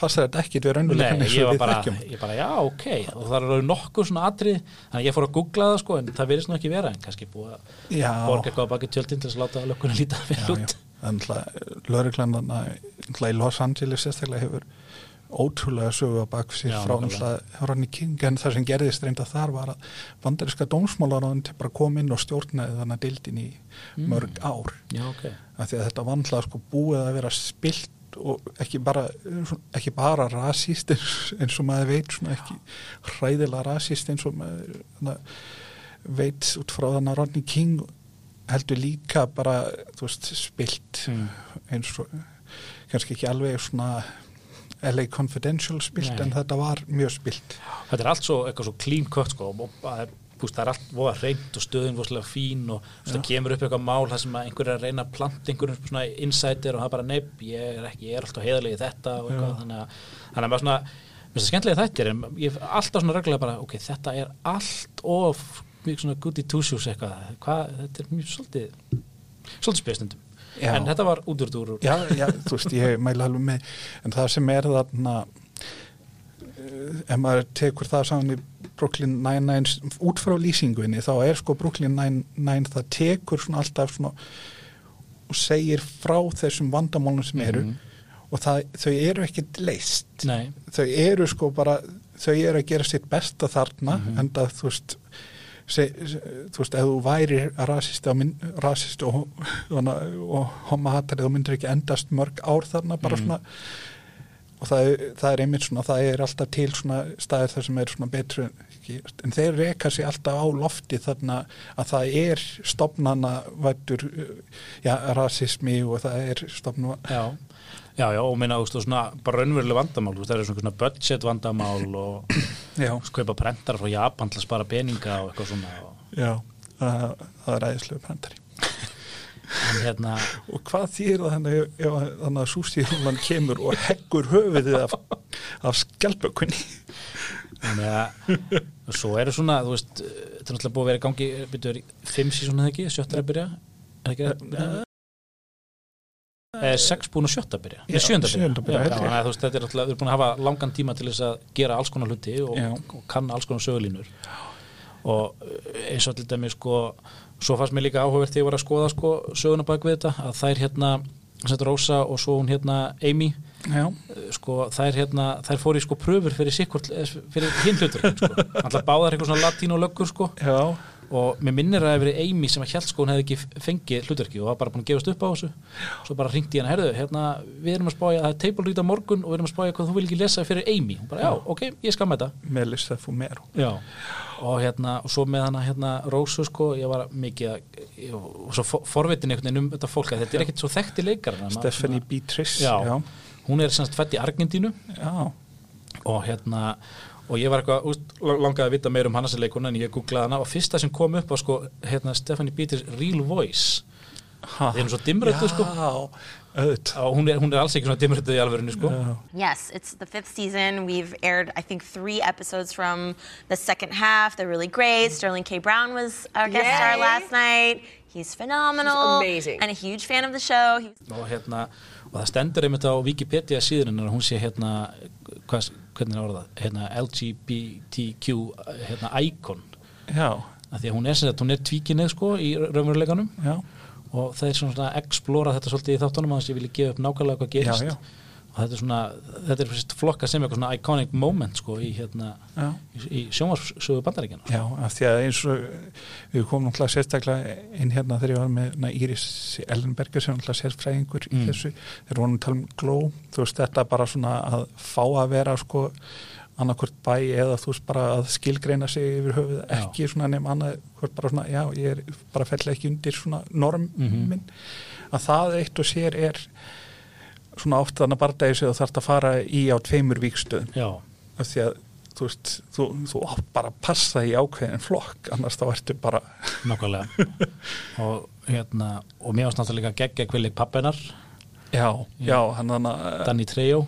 S1: passar þetta ekki við
S2: Nei,
S1: raunveruleikann eins og við þekkjum
S2: ég bara, já, ok og það eru nokkuð svona atrið þannig að ég fór að googla það sko en það verðist nú ekki vera en kannski búið að borga eitthvað að baki tjöldin til að láta lögkunni líta vel út.
S1: Að lauruglan í Los Angeles sérstaklega hefur ótrúlega sögu á bak sér frá Ronny King en það sem gerðist reynda þar var að bandariska dómsmálaráðin til bara kom inn og stjórnaði þannig að dildin í
S2: Mm.
S1: mörg ár.
S2: Já, ok.
S1: Af því að þetta vandla sko búið að vera spilt og ekki bara ekki bara rasist eins, og maður veit svona ekki hræðilega rasist eins og maður veit út frá þannig að Rodney King heldur líka bara þú veist spilt
S2: Mm.
S1: eins og kannski ekki alveg svona LA Confidential spilt
S2: Nei.
S1: en þetta var mjög spilt
S2: þetta er allt svo eitthvað svo clean cut sko og það er, búst, það er allt voða reynd og stöðin voðslega fín og það kemur upp eitthvað mál þar sem einhver er að reyna að planta einhverjum svona insider og það bara neip, ég er ekki, ég er alltaf heiðalegi í þetta og eitthvað, þannig að þannig að maður svona, mér finnst það skemmtilega þættir en ég hef alltaf svona reglulega bara, ok, þetta er allt of mjög svona goody two shoes eitthvað, hvað, þetta er mjög svolítið svolítið spesnundum en þetta var út úr úr
S1: já, já, þú veist, ég mæla alveg með en það sem er þarna eh, ef maður tekur það saman í Brooklyn Nine-Nine út frá lýsingunni, þá er sko Brooklyn Nine-Nine, það tekur svona alltaf svona og segir frá þessum vandamálum sem eru
S2: Mhm.
S1: og það, þau eru ekkit leist
S2: Nei,
S1: þau eru sko bara þau eru að gera sitt besta þarna
S2: Mhm.
S1: en það þú veist se, se, þú veist, ef þú væri rasisti og, mynd, rasisti og, og, homahatari þá myndir ekki endast mörg ár þarna bara
S2: Mhm.
S1: svona og það, það er einmitt svona, það er alltaf til svona staðir þar sem er svona betru en þeir reka sig alltaf á lofti þarna að það er stopnana vættur, já, rasismi og það er stopnana
S2: já Já, já, og minna, þú veist, bara raunveruleg vandamál, það eru svona, budget vandamál og *clears throat*
S1: já,
S2: kaupa prentar frá Japan til að spara peninga og eitthvað svona og,
S1: já, það, það er æðislega brendari
S2: en hérna, *laughs*
S1: Og hvað þýr það þannig ef- ef að- þannig að sústíðrúlan kemur og heggur höfuðið af, af skjálpökunni?
S2: þannig að og svo eru svona, þú veist þetta er náttúrulega búið að vera í gangi, byrjuður fimm sísón eða ekki, sjötta er að byrja er ekki það? Eh, sex búin að sjötta byrja,
S1: Já,
S2: að
S1: sjöunda að byrja,
S2: byrja. Já, að þú veist, þetta er náttúrulega, þú er búin að hafa langan tíma til þess að gera alls konar hluti og,
S1: Já.
S2: og kann alls konar sögulínur og eh, eins og til dæmi sko, svo fannst mér líka áhugavert þegar ég var að skoða sko söguna bak við þetta, að þær hérna sett Rósa og svo hún hérna Amy
S1: já,
S2: sko þær hérna, þær fóru í sko pröfur fyrir fyrir hinn hlutur sko. *laughs* alltaf báðar eitthvað svona latín og löggur sko
S1: já,
S2: og mér minnir að það hefur verið Amy sem að held sko hún hefði ekki fengið hlutverki og var bara búin að gefast upp á þessu. Svo bara ringdi hann, herðu, hérna við erum að spája, það er table read á morgun og við erum að spája hvað þú vil ekki lesa fyrir Amy. Hún bara, já, ok, ég skamma þetta.
S1: Melissa Fumero
S2: já. og hérna, og svo með hana hérna Rósu sko, ég var mikið ég, og svo for- forvitin einhvern veginn um þetta fólk að þetta er ekkert svo þekkti leikar
S1: Stephanie Beatrice
S2: Já.
S1: já,
S2: hún er semst fætt í Argentínu.
S1: Já,
S2: og hérna og ég var eitthvað, úst, langaði að vita meir um hana sem leikuna en ég googlaði hana og fyrsta sem kom upp var sko, hérna Stephanie Peters Real Voice
S1: Ha.
S2: þeir eru svo dimmröttu sko hún er, hún er alls ekki svona dimmröttu í alvörinu sko
S1: Já.
S3: Yes, it's the fifth season. We've aired, I think, three episodes from the second half. They're really great. Sterling K. Brown was our guest star
S4: Yay.
S3: last night. He's phenomenal.
S4: He's amazing.
S3: And a huge fan of the show. He
S2: og hérna, og það stendur einmitt á Wikipedia síðan að hún sé hérna hvað, hvernig er orðað, hérna LGBTQ hérna icon,
S1: já,
S2: af því að hún er sem sagt, hún er tvíkinnið sko í raunveruleikanum. Og það er svona að explora þetta svolítið í þáttunum að þess að ég vilja gefa upp nákvæmlega hvað gerist.
S1: Já, já.
S2: Og þetta er svona, þetta er flokka sem eitthvað svona iconic moment sko í hérna
S1: já.
S2: í, í sjónvarssögu bandaríkjana
S1: Já, af því að eins og við komum náttúrulega sérstaklega inn hérna þegar ég var með na, Íris Ellenberger sem náttúrulega sérfræðingur í
S2: Mm.
S1: þessu, þegar vonum tala um gló, þú veist þetta bara svona að fá að vera sko annarkvort bæ eða þú veist bara að skilgreina sig yfir höfuð,
S2: Já.
S1: ekki svona nefn annað, hvort bara svona, já, ég er bara fell ekki undir svona norm
S2: Mhm.
S1: minn, að það eitt og sér er svona oft þannig að bardagi sig og þarf að fara í á tveimur víkstöðum
S2: Já,
S1: af því að þú veist, þú, þú átt bara að passa í ákveðin flokk, annars þá ertu bara
S2: nákvæmlega. Og hérna, og mér varst náttúrulega líka geggja kvillig pappinar,
S1: já, já, hann þannig að
S2: Danny Trejo.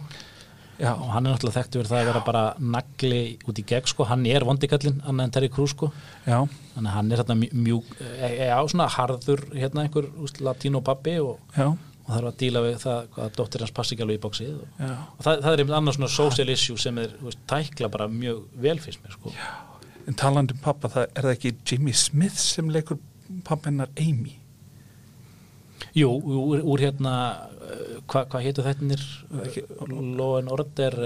S1: Já,
S2: og hann er náttúrulega þekktu verið það að vera bara nagli út í gegn sko, hann er vondikallin annað en Terry Crews sko.
S1: Já,
S2: þannig að hann er hérna mjúk e, e, á svona harður hérna einhver úst, latínó pappi og,
S1: já,
S2: og þarf að díla við það að dóttir hans passi ekki alveg í bóksið og,
S1: já
S2: og það, það er einmitt annars svona social issue sem er veist, tækla bara mjög vel fyrst mér sko.
S1: en talandi um pappa, það er það ekki Jimmy Smith sem leikur pappennar Amy
S2: Jú, úr, úr hérna hvað hva hétu þettinir and Order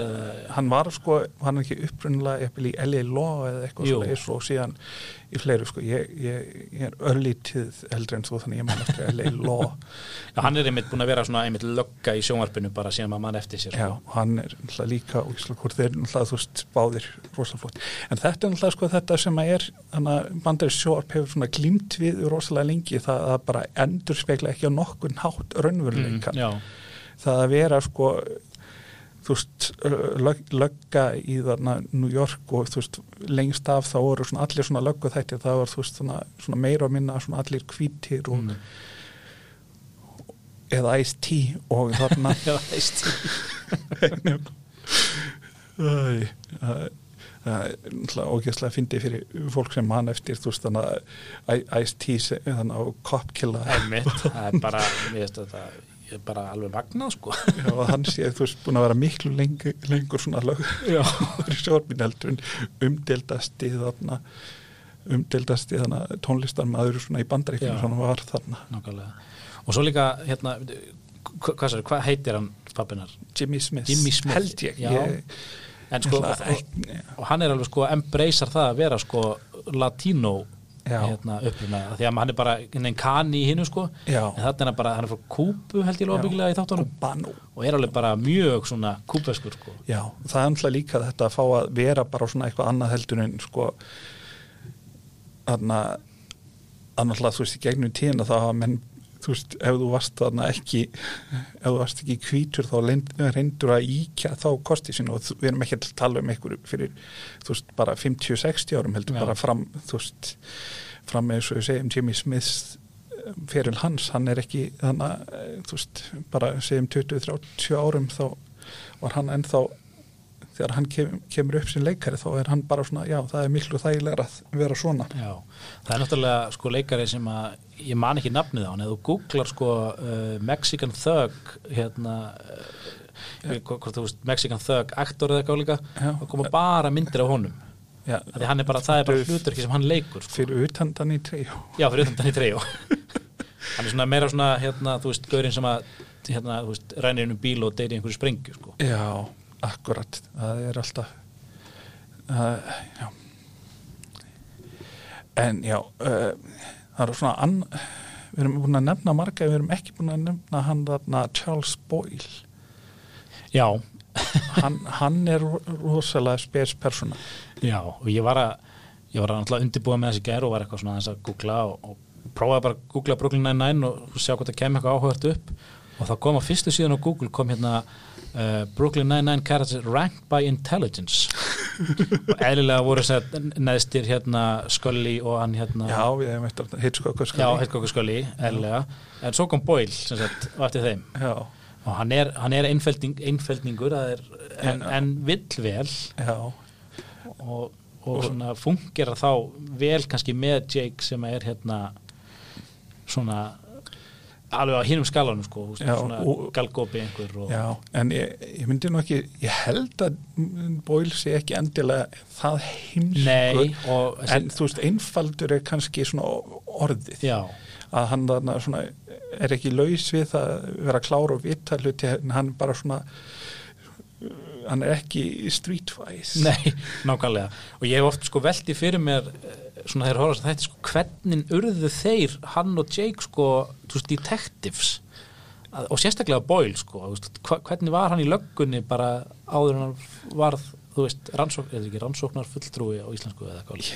S1: hann var sko, hann er ekki upprunnilega jafnvel í L.A. Law eða eitthvað svo og síðan í fleiri sko, ég, ég, ég er örlítið eldri en þú þannig ég man eftir L.A. Law *laughs*
S2: já, hann er einmitt búin að vera svona einmitt lögga í sjónvarpinu bara síðan maður mann eftir sér
S1: Já,
S2: sko.
S1: og hann er náttúrulega líka og Ísla hvort þeir náttúrulega þú veist báðir rosalega flott. En þetta er náttúrulega sko þetta sem að er, þannig að bandarið sjóarp hefur svona glímt við rosalega lengi það að bara endur spekla ekki á nokkun hátt raunveruleikan.
S2: já,
S1: Það að vera sko þú veist, lög, lögga í þarna New York og þú veist lengst af þá voru svona allir svona löggu þættir, það var þú veist svona, svona meira og minna svona allir hvítir og
S2: Mm.
S1: eða Ice-T og þarna. *laughs*
S2: Veist *laughs*
S1: Æ, Það það er náttúrulega ógeðslega fyndið fyrir fólk sem mann eftir þú veist þannig að Ice-T þannig á Copkilla
S2: einmitt, það er bara mér veist ég er bara alveg magnað sko
S1: og hann sé þú veist búin að vera miklu lengur, lengur svona
S2: já, *laughs*
S1: en umdeldasti þarna umdeldasti þarna tónlistarmaður svona í
S2: Já.
S1: svona var þarna
S2: nákvæmlega og svo líka, hérna hva- hvað, hvað heitir hann pappinar?
S1: Jimmy Smith,
S2: Jimmy Smith,
S1: held ég,
S2: já.
S1: ég
S2: en sko, og, og hann er alveg sko embracear það að vera sko latínó
S1: Já.
S2: Hérna uppruna, því að hann er bara einn kani í hinnu sko,
S1: Já.
S2: en þetta er hann bara hann er frá Kúbu held ég lofa byggilega í þáttunum. Og er alveg bara mjög svona kúbeskur sko.
S1: Já, það er náttúrulega líka þetta að fá að vera bara svona eitthvað annað heldur en sko þarna að náttúrulega þú veist í gegnum tíðina þá hafa menn þú veist ef þú varst þarna ekki ef þú varst ekki hvítur þá reyndur að íkja þá kosti sín og við erum ekki að tala um einhverju fyrir þú veist bara 50-60 árum heldur
S2: Já.
S1: bara fram þú veist fram með eins og við segjum Jimmy Smith fyrir hans, hann er ekki þannig að þú veist bara segjum 20-30 árum þá var hann ennþá þegar hann kem, kemur upp sem leikari þá er hann bara svona, já það er miklu þægilega að vera svona.
S2: Já, það er náttúrulega sko leikari sem að ég man ekki nafnið á hann. Eða þú googlar sko uh, Mexican Thug hérna uh, hvort þú veist Mexican Thug aktor eða eitthvað líka og koma bara myndir af honum
S1: já,
S2: er bara, það er bara
S1: Fyrir-
S2: hlutur sem hann leikur sko.
S1: fyrir utan þannig treyjó
S2: Já, fyrir utan þannig treyjó *laughs* Hann er svona meira svona, hérna, þú veist, gaurinn sem að hérna, þú veist, rænir um bíl og deyri einhverju sprengju sko.
S1: Já, akkurat. Það er alltaf uh, já. En já uh, það eru svona ann, við erum búin að nefna marga við erum ekki búin að nefna hann þarna Charles Boyle.
S2: Já,
S1: hann, hann er ro- rosalega spes persóna.
S2: Já, og ég var að ég var að náttúrulega undirbúa með þessi gær og var eitthvað svona aðeins að googla og, og prófaði bara að googla Brooklyn Nine-Nine og sjá hvort það kemur eitthvað áhugart upp. Og þá kom á fyrstu síðan á Google kom hérna uh, Brooklyn Nine-Nine characters ranked by intelligence. Og eðlilega voru þess að neðstir hérna Scully og hann hérna
S1: já, við hefum eftir Hitchcock
S2: Já, Hitchcock og Scully, eðlilega. En svo kom Boyle sem sagt, og eftir þeim.
S1: Já,
S2: og hann er, hann er einfeldning, einfeldningur er, en, en vill vel. Og, og svona fungera þá vel kannski með Jake sem er hérna svona alveg á hinum skalanum sko,
S1: Já,
S2: svona
S1: og-
S2: galgópi einhver og,
S1: já en ég, ég myndi nú ekki ég held að Boyle sé ekki endilega það heimskur.
S2: Nei, og
S1: en þú veist, einfaldur er kannski svona orðið.
S2: Já,
S1: að hann þarna svona er ekki laus við það að vera klár og vita hluti en hann bara svona hann er ekki streetwise.
S2: Nei, nákvæmlega. Og ég hef oft sko veldi fyrir mér eh, svona þeir horfast að þetta sko hvernig urðu þeir, hann og Jake sko, veist, detectives? Og sérstaklega Boyle sko veist, hvernig var hann í löggunni bara áður hann varð þú veist, rannsókn, eða ekki rannsóknar fulltrúi á íslensku eða eitthvað.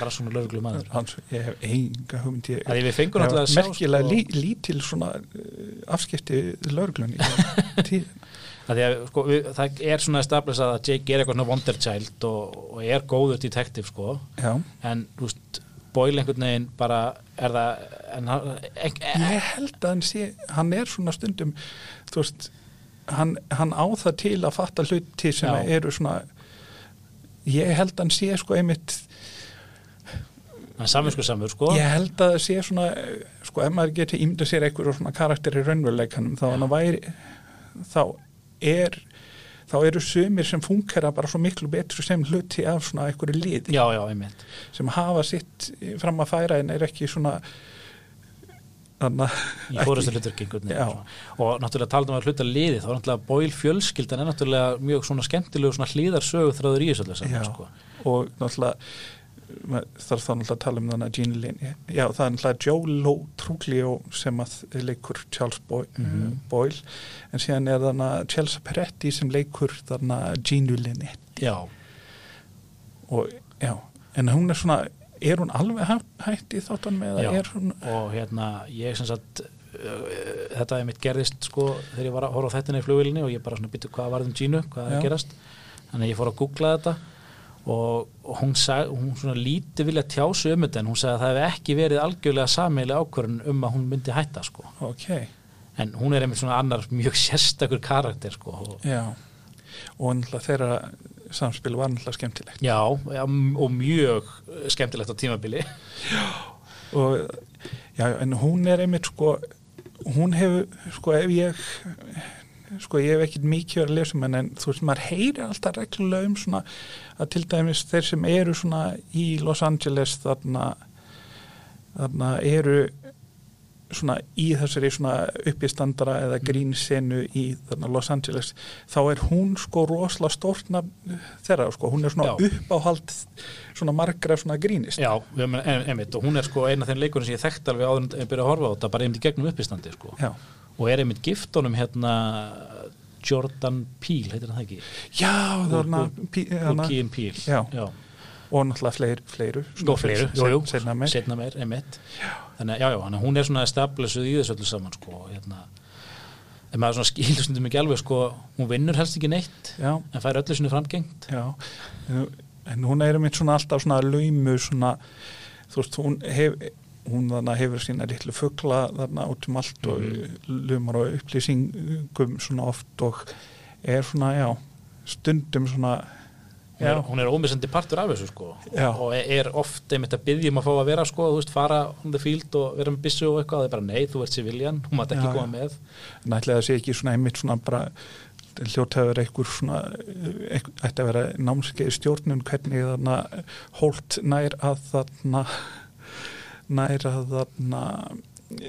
S2: Rannsóknar lögreglu maður
S1: ég hef enga hugmynd. Ég,
S2: að við fengum
S1: ég
S2: náttúrulega
S1: hef
S2: að sjá
S1: merkilega
S2: sko,
S1: lí, lítil svona uh, afskipti löglunni tíð
S2: að því að sko, við, það er svona established að Jake er eitthvað svona wonder child og, og er góður detektiv sko.
S1: Já,
S2: en þú veist, Boyle einhvern veginn bara er það en, hann- ek,
S1: ég held að hann sé hann er svona stundum þú veist, hann, hann á það til að fatta hluti sem
S2: Já.
S1: eru svona ég held að hann sé sko einmitt
S2: hann samvinsku samur sko.
S1: Ég held að það sé svona, sko, ef maður getur ímda sér einhverjum svona karakter í raunveruleikanum, þá, væri, þá er, þá eru sumir sem fungera bara svo miklu betur sem hluti af svona einhverju liði.
S2: Já, já, einmitt.
S1: Sem hafa sitt fram að færa en er ekki svona,
S2: í svona. og náttúrulega talaðum að hluta liði þá er náttúrulega Boyle fjölskyldan er náttúrulega mjög svona skemmtilegu svona hlýðarsögu þráður í þessu öllu saman sko.
S1: og náttúrulega þarf þá náttúrulega að tala um þannig að Gene Lynn já það er náttúrulega Joe Lo Truglio sem að leikur Charles Boy,
S2: Mhm.
S1: Boyle en síðan er þannig að Chelsea Peretti sem leikur þannig að Gene Lynn
S2: já,
S1: og já, en hún er svona er hún alveg hæ- hætt í þáttanum eða
S2: Já.
S1: hún
S2: og hérna ég sem sagt uh, þetta er mitt gerðist sko þegar ég var að horfa á þettina í flugvílinni og ég bara svona byttu hvað varðum Gínu, hvað er gerast? Þannig að ég fór að googla þetta og, og hún, sag, hún svona lítið vilja tjásu um þetta en hún sagði að það hef ekki verið algjörlega sameiginlega ákvörðun um að hún myndi hætta sko.
S1: Ok,
S2: en hún er einmitt svona annar mjög *laughs* sérstakur karakter sko og,
S1: og þeirra samspil var náttúrulega skemmtilegt.
S2: Já, já, og mjög skemmtilegt á tímabili.
S1: Og já, en hún er einmitt sko hún hefur, sko ef ég sko ég hef ekkit mikið að lesa um henni en þú veist, maður heyrir alltaf reglulega um svona að til dæmis þeir sem eru svona í Los Angeles þarna þarna eru svona í þessari svona uppistandara eða grínsenu í þarna Los Angeles þá er hún sko rosalega stórna þeirra sko, hún er svona
S2: Já.
S1: uppáhald svona margra svona grínist
S2: já, ein- einmitt og hún er sko eina af þeim leikurinn sem ég þekkt alveg áður en byrja að horfa á þetta bara einmitt í gegnum uppistandi sko
S1: Já,
S2: og er einmitt giftunum hérna Jordan Peele, heitir hann það ekki
S1: já pí,
S2: og
S1: þarna
S2: Keen Peele
S1: Já.
S2: já.
S1: Og náttúrulega fleir, fleiru
S2: og fleiru, jú, jú,
S1: Senna meir.
S2: setna meir, þannig að já, já, hann, hún er svona established í þessu öllu saman sko, hérna ef maður svona skilur stundum ekki alveg sko, hún vinnur helst ekki neitt
S1: Já,
S2: en fær öllu sinni framgengt.
S1: Já en, en hún er einmitt svona alltaf svona laumu svona, þú veist, hún hef hún þarna hefur sína litlu fugla þarna út um allt og
S2: Mhm.
S1: lumar og upplýsingum svona oft og er svona, já stundum svona já,
S2: hún er ómissandi partur af þessu sko.
S1: Já.
S2: og er oft einmitt að byggja um að fá að vera sko, þú veist, fara on the field og vera með byssu og eitthvað, það er bara nei, þú ert civilian hún mátt ekki koma með.
S1: Nættilega sé ekki svona einmitt svona bara hljótaður einhver svona ætti að vera námskeið stjórnun hvernig þarna hólt nær að þarna nær að þarna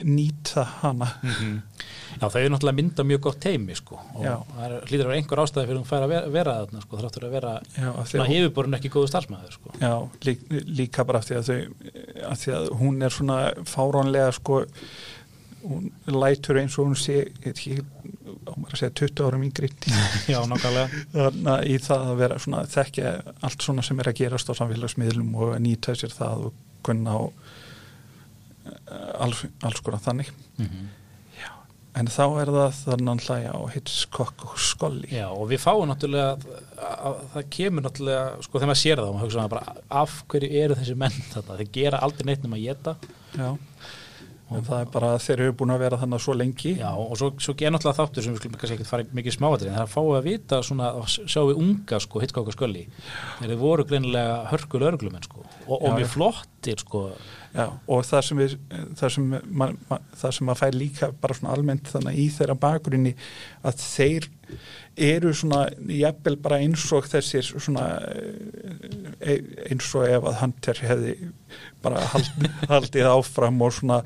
S1: nýta hana.
S2: Já, þau eru náttúrulega mynda mjög gott teimi sko og
S1: Já.
S2: það er- hlýtur að vera einhver ástæði fyrir hún fær að vera, vera þarna sko, þráttur að vera svona
S1: að
S2: yfirborun ekki góðu starfsmæður sko.
S1: Já, lík, líka bara af því að þau af því að hún er svona fáránlega sko hún lætur eins og hún sé ekki, á maður að segja 20 árum yngri. *laughs*
S2: Já, nákvæmlega.
S1: Í það að vera svona þekkja allt svona sem er að gerast á samfélagsmiðlum og að nýta sér það og kunna eh, alls, alls konar þannig.
S2: Mm
S1: en þá er það þannig hlæja á Hitchcock og Scully.
S2: Já, og við fáum náttúrulega að, að, það kemur náttúrulega, sko þegar maður sér það og maður hugsa bara, af hverju eru þessi menn þetta, þeir gera aldrei neitt nema að geta
S1: Já. En það er bara þeir eru búin að vera þannig svo lengi.
S2: Já, og svo, svo er náttúrulega þáttur sem við skulum kannski ekki fara mikið smáatrið, en það er að fá að vita svona, að sjá við unga, sko, hitkáka skölli þeir voru greinilega hörkul örglumenn, sko, og, og mjög flottir, sko.
S1: Já, og það sem, við, það, sem ma, ma, það sem að fær líka bara svona almennt þannig í þeirra bakgrunni að þeir eru svona jafnvel bara eins og þessir svona eh, eins og ef að Hunter hefði bara hald, *laughs* haldið áfram og svona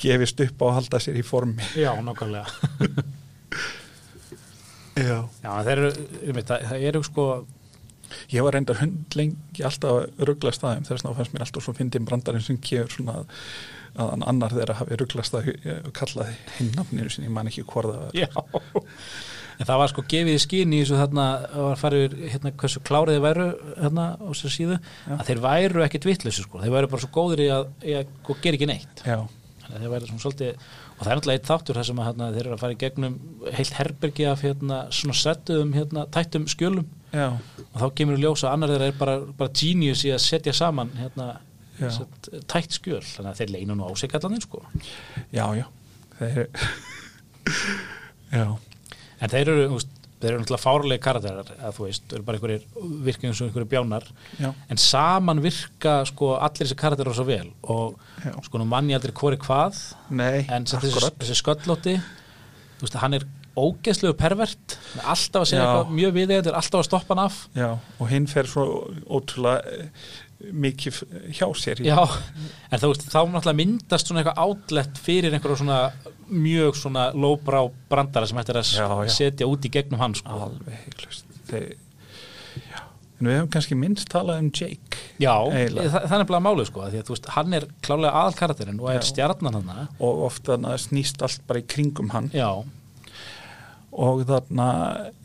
S1: gefist upp á að halda sér í formi.
S2: Já, nákvæmlega. *laughs*
S1: Já.
S2: Já, þeir eru, um, það, það eru sko
S1: Ég var reyndar hund lengi alltaf að ruggla staðum þess vegna fannst mér alltaf svo fyndin brandarinn sem kefur svona að, að annar þeirra hafi ruggla staði og kallaði hinn nafninu sinni, ég man ekki hvort það var.
S2: Já *laughs* En það var sko gefið í skinn í þessu þarna var farið hérna hversu klárið þeir væru hérna á sér síðu
S1: Já.
S2: að þeir væru ekkit vitleysi sko, þeir væru bara svo góðir í að, í að sko, gera ekki neitt.
S1: Já,
S2: þeir væru svona svolítið og það er náttúrulega eitt þáttur þar sem að hérna, þeir eru að fara í gegnum heilt herbergi af hérna svona settuðum hérna tættum skjölum.
S1: Já,
S2: og þá kemur í ljós að annar þeir er bara, bara genius í að setja saman hérna
S1: Já.
S2: sett, tætt skjöl, þannig að þeir leinu nú á sig allan sko.
S1: já, já. Þeir *laughs* Já,
S2: En þeir eru, þeir eru náttúrulega fárlega karakterar, að þú veist, eru bara einhverjir virkið eins og einhverjir bjánar,
S1: já,
S2: en saman virka sko allir þessi karakterar svo vel og
S1: Já.
S2: sko nú mann ég aldrei hvori hvað,
S1: nei,
S2: en þessi, þessi sköllótti, þú veist, hann er ógeðslegu pervert, alltaf að segja
S1: Já.
S2: eitthvað mjög við þetta, alltaf að stoppa hann af.
S1: Já, og hinn fer svo ótrúlega mikið hjá sér
S2: Já, en veist, þá náttúrulega myndast svona eitthvað átlett fyrir einhverju svona mjög svona lóbrá brandara sem hættir að
S1: Já, já.
S2: setja út í gegnum hann sko.
S1: alveg heiklust en við hefum kannski minnst talað um Jake
S2: Já,
S1: Eiginlega.
S2: það, er bara málið sko, því að þú veist, hann er klálega aðal karakterinn og er stjarnan hann
S1: og ofta snýst allt bara í kringum hann.
S2: Já,
S1: og þarna,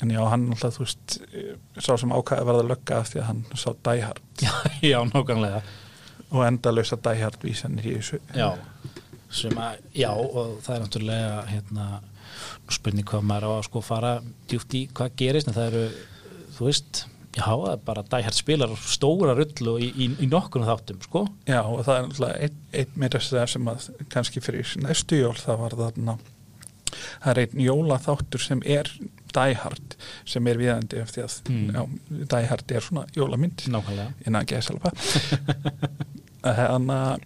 S1: en já, hann alltaf, þú veist, eh, sá sem ákvæði verða lögga af því að hann sá Die Hard. *laughs*
S2: Já, já, nákvæmlega.
S1: Og endalösa Die Hard vísanir í þessu.
S2: Já, sem að, já, og það er náttúrulega hérna, spurning hvað maður á að sko fara djúft í hvað gerist, en það eru þú veist, já, það er bara dæhært spilar stóra rullu í, í, í nokkurnu þáttum, sko.
S1: Já, og það er alltaf einn ein meira sem að kannski fyrir næstu jól það var þarna það er einn jólaþáttur sem er Die Hard sem er viðandi eftir að
S2: Mm.
S1: já, Die Hard er svona jólamynd.
S2: Nákvæmlega.
S1: Innan að selva *laughs* þannig að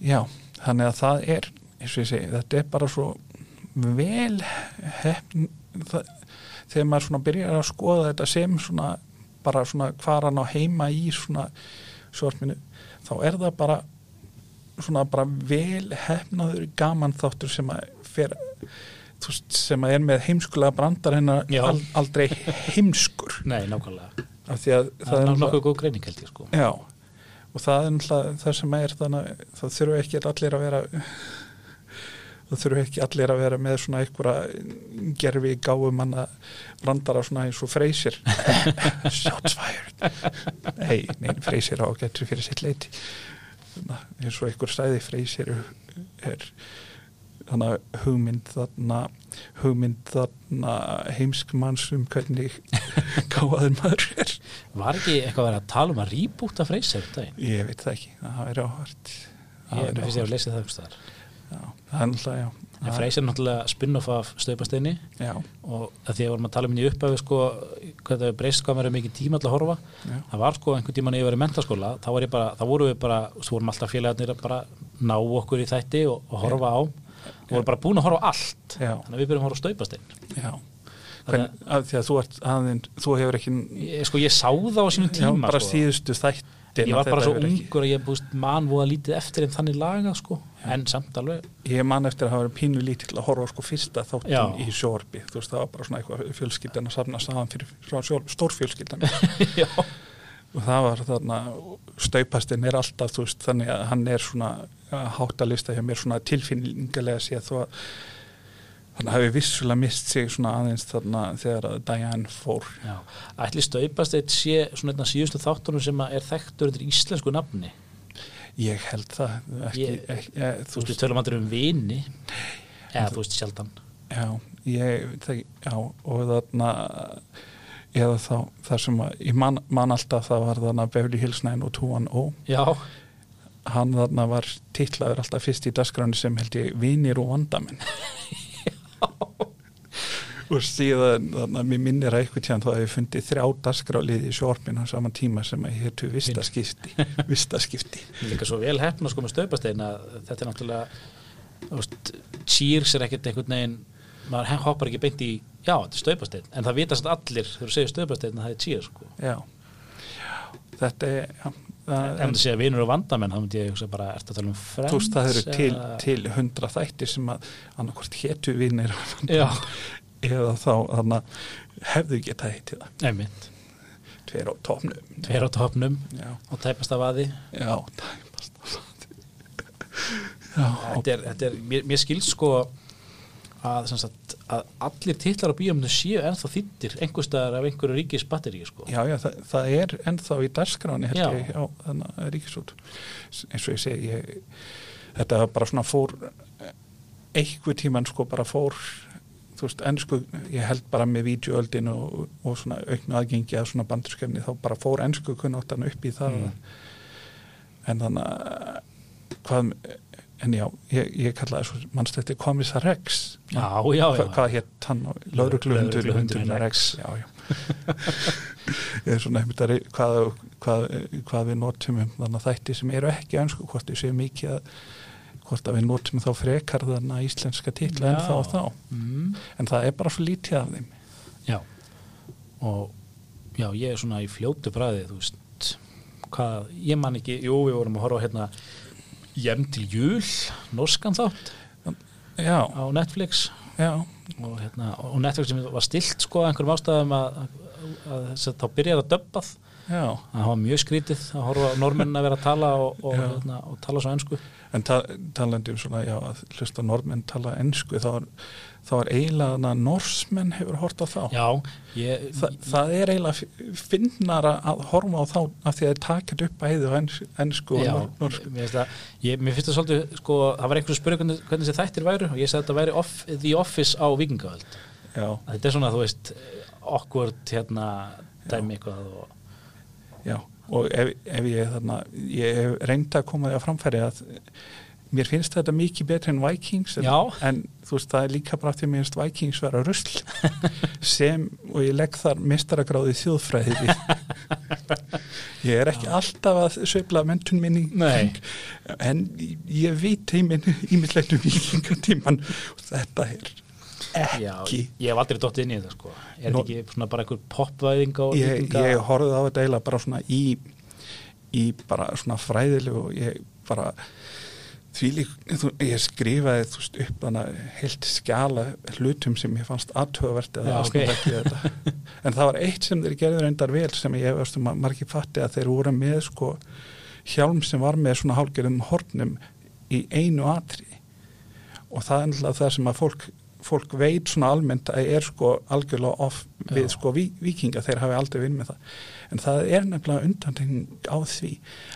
S1: já, þannig að það er eins og ég segi, þetta er bara svo vel hefn það, þegar maður svona byrjar að skoða þetta sem svona bara svona hvar hann á heima í svona svartminu, þá er það bara svona bara vel hefnaður gaman þáttur sem að fer sem að er með heimskulega brandar hennar al, aldrei heimskur. *laughs*
S2: Nei, nákvæmlega,
S1: því að
S2: það er nokkuð góð greining held ég, sko.
S1: Já, og það er náttúrulega það sem er þannig að það þurfu ekki allir að vera *laughs* það þurfu ekki allir að vera með svona einhverja gerfi gáum manna brandara svona eins og freysir *laughs* shots fired nei, nei, freysir á getur fyrir sitt leiti að eins og einhver stæði freysir er þannig að hugmynd þarna hugmynd þarna heimskmanns um hvernig *laughs* gáðar maður er.
S2: Var ekki eitthvað að vera að tala um að rýbúta freysir þetta einn?
S1: Ég veit það ekki, það er áhvert
S2: Ég finnst ég að lesa það einhvers staðar.
S1: Er náttúrulega, já.
S2: En freysir er náttúrulega spin-off af stöðbastinni og að því að vorum að tala um henni upp af sko, hvað það er breyst hvað er mikið tíma til að horfa.
S1: Já,
S2: það var sko einhvern tíman yfir í mentaskóla þá vorum við bara, svo vorum alltaf félagarnir að bara ná okkur í þætti og, og horfa á, og vorum bara búin að horfa á allt.
S1: Já,
S2: þannig að við byrjum að horfa á staupastinn.
S1: Já. Hvern, að Því að þú ert aðeins, þú hefur ekki
S2: ég, sko ég sá það á sínum
S1: já,
S2: tíma
S1: bara
S2: sko.
S1: síðustu þætt
S2: ég var bara svo ungur að ég búist mann voða lítið eftir en þannig laga sko, en samt alveg
S1: Ég man eftir að hafa verið pínu lítill að horfa sko fyrsta þáttum
S2: Já.
S1: í sjórbi þú veist það var bara svona eitthvað fjölskyldan að safna saman fyrir stórfjölskyldan. *laughs*
S2: Já,
S1: og það var þarna staupastinn er alltaf þú veist þannig að hann er svona háttalista hjá mér svona tilfinningalega séð þó að þannig hafi vissulega mist sig svona aðeins þarna þegar að Diane fór.
S2: Já. ætli staupast eitt sé svona einn af síðustu þáttunum sem að er þekktur undir íslensku nafni?
S1: Ég held það ekki,
S2: Ég-
S1: ekki, ég,
S2: þú veist, við tölum aldrei um vini. Eða þú veist sjaldan.
S1: Já, ég, það, já, og þarna eða þá, þar sem að ég man, man alltaf það var þarna Beverly Hills 90210
S2: já,
S1: hann þarna var titlaður alltaf fyrst í dagskráni sem held ég vinir og vandamenn. *laughs* Og síðan þarna mér minnir að eitthvað tíðan þá hef ég fundið þrjá dagskráliði í sjórpinn á saman tíma sem að hétu vistaskipti. *laughs* Vistaskipti.
S2: Líka svo vel hefna sko með staupastein að þetta er náttúrulega cheers er ekkert einhvern veginn maður hoppar ekki beint í já, þetta er staupastein, en það vitast allir þegar þú segir staupastein að það er cheers sko.
S1: Já, þetta er já, það,
S2: ef þú segir vinur og vandamenn, þá myndi ég hugsa bara ertu að tala um friends
S1: þú veist það eru til, til hundra þættir sem að annarkvort hétu vinir eða þá þannig hefðu geta heitið það.
S2: Einmitt,
S1: tveir á tófnum
S2: tveir á topnum
S1: já,
S2: og tæpast af aði.
S1: Já, tæpast *laughs* já,
S2: þetta er, þetta er mér, mér skilst sko að, sem sagt, að allir titlar á bíóminu séu ennþá þýttir einhverstaðar af einhverju ríkis batterí sko.
S1: já, já það, það er ennþá í dagskráni held ég á að ríkisút eins og ég segi ég, þetta bara svona fór einhver tíman sko bara fór þú veist, ennsku, ég held bara með vídeoöldin og, og svona auknu aðgengi að svona bandurskefni, þá bara fór ennsku kunnáttan upp í það
S2: Mm.
S1: en þannig að hvað, en já, ég, ég kallaði svo mannstætti komissar Rex?
S2: Já, já, já,
S1: Hva, hvað hétt hann? Laurugluhundur hundurinn Rex. Já, já. Ég er svona einmitt að hvað, hvað, hvað við notum um þannig að þætti sem eru ekki önsku hvort við séum mikið að hvort að við notum þá frekar þannig að íslenska titla en þá og þá.
S2: Mm,
S1: en það er bara svo lítið af þeim.
S2: Já. og já, ég er svona í fljótu bræði þú veist. Hvað, ég man ekki, jú, við vorum að horfa hérna Jem til júl, norskan þátt.
S1: Já,
S2: á Netflix.
S1: Já,
S2: og, hérna, og Netflix sem var stilt sko einhverjum ástæðum að, að, að, þá byrjaði að döbbað.
S1: Já.
S2: Það var mjög skrítið að horfa á normenn að vera að tala og, og, hérna, og tala svo ennsku
S1: en ta talandi um svona, já, að hlusta normenn tala ensku, þá er, þá er eiginlega að norsmenn hefur hort á þá.
S2: Já, ég,
S1: Þa, það er eiginlega finnara að horfa á þá af því að það takit upp bæði á og
S2: já,
S1: nor- norsku.
S2: mér finnst það svolítið, sko, það var einhverju spurning hvernig, hvernig þessi þættir væru og ég sagði að þetta væri off, The Office á vikingavöld þetta er svona, þú veist awkward, hérna, dæmi eitthvað og,
S1: já, og ef, ef ég þarna, ég hef reynd að koma því að framfæri að mér finnst þetta mikið betri en Vikings en,
S2: Já.
S1: en þú veist það er líka bara að mér finnst Vikings vera rusl *laughs* sem, og ég legg þar mistaragráði þjóðfræði *laughs* ég er ekki alltaf að sveifla mentun minni
S2: Nei.
S1: en ég veit heiminn ímislegt um vikingatíman og þetta er
S2: já,
S1: ekki
S2: ég hef aldrei dottið inn í þetta, sko er þetta ekki svona bara einhver popvæðing
S1: ég, ég horfði á þetta eiginlega bara svona í, í bara svona fræðilegu og ég bara því lík, þú, ég skrifaði þú veist upp hana heilt skjala hlutum sem ég fannst aðtöðavert eða
S2: Já,
S1: ja,
S2: ok.
S1: okay. þetta *laughs* en það var eitt sem þeir gerður endar vel sem ég veist um að margir fatti að þeir voru með sko hjálm sem var með svona hálgerðum hornum í einu atri og það er náttúrulega það sem að fólk fólk veit svona almennt að er sko algjörlega off við
S2: Já.
S1: sko ví, vikinga þeir hafi aldrei vinn með það. En það er nefnilega undantekning á því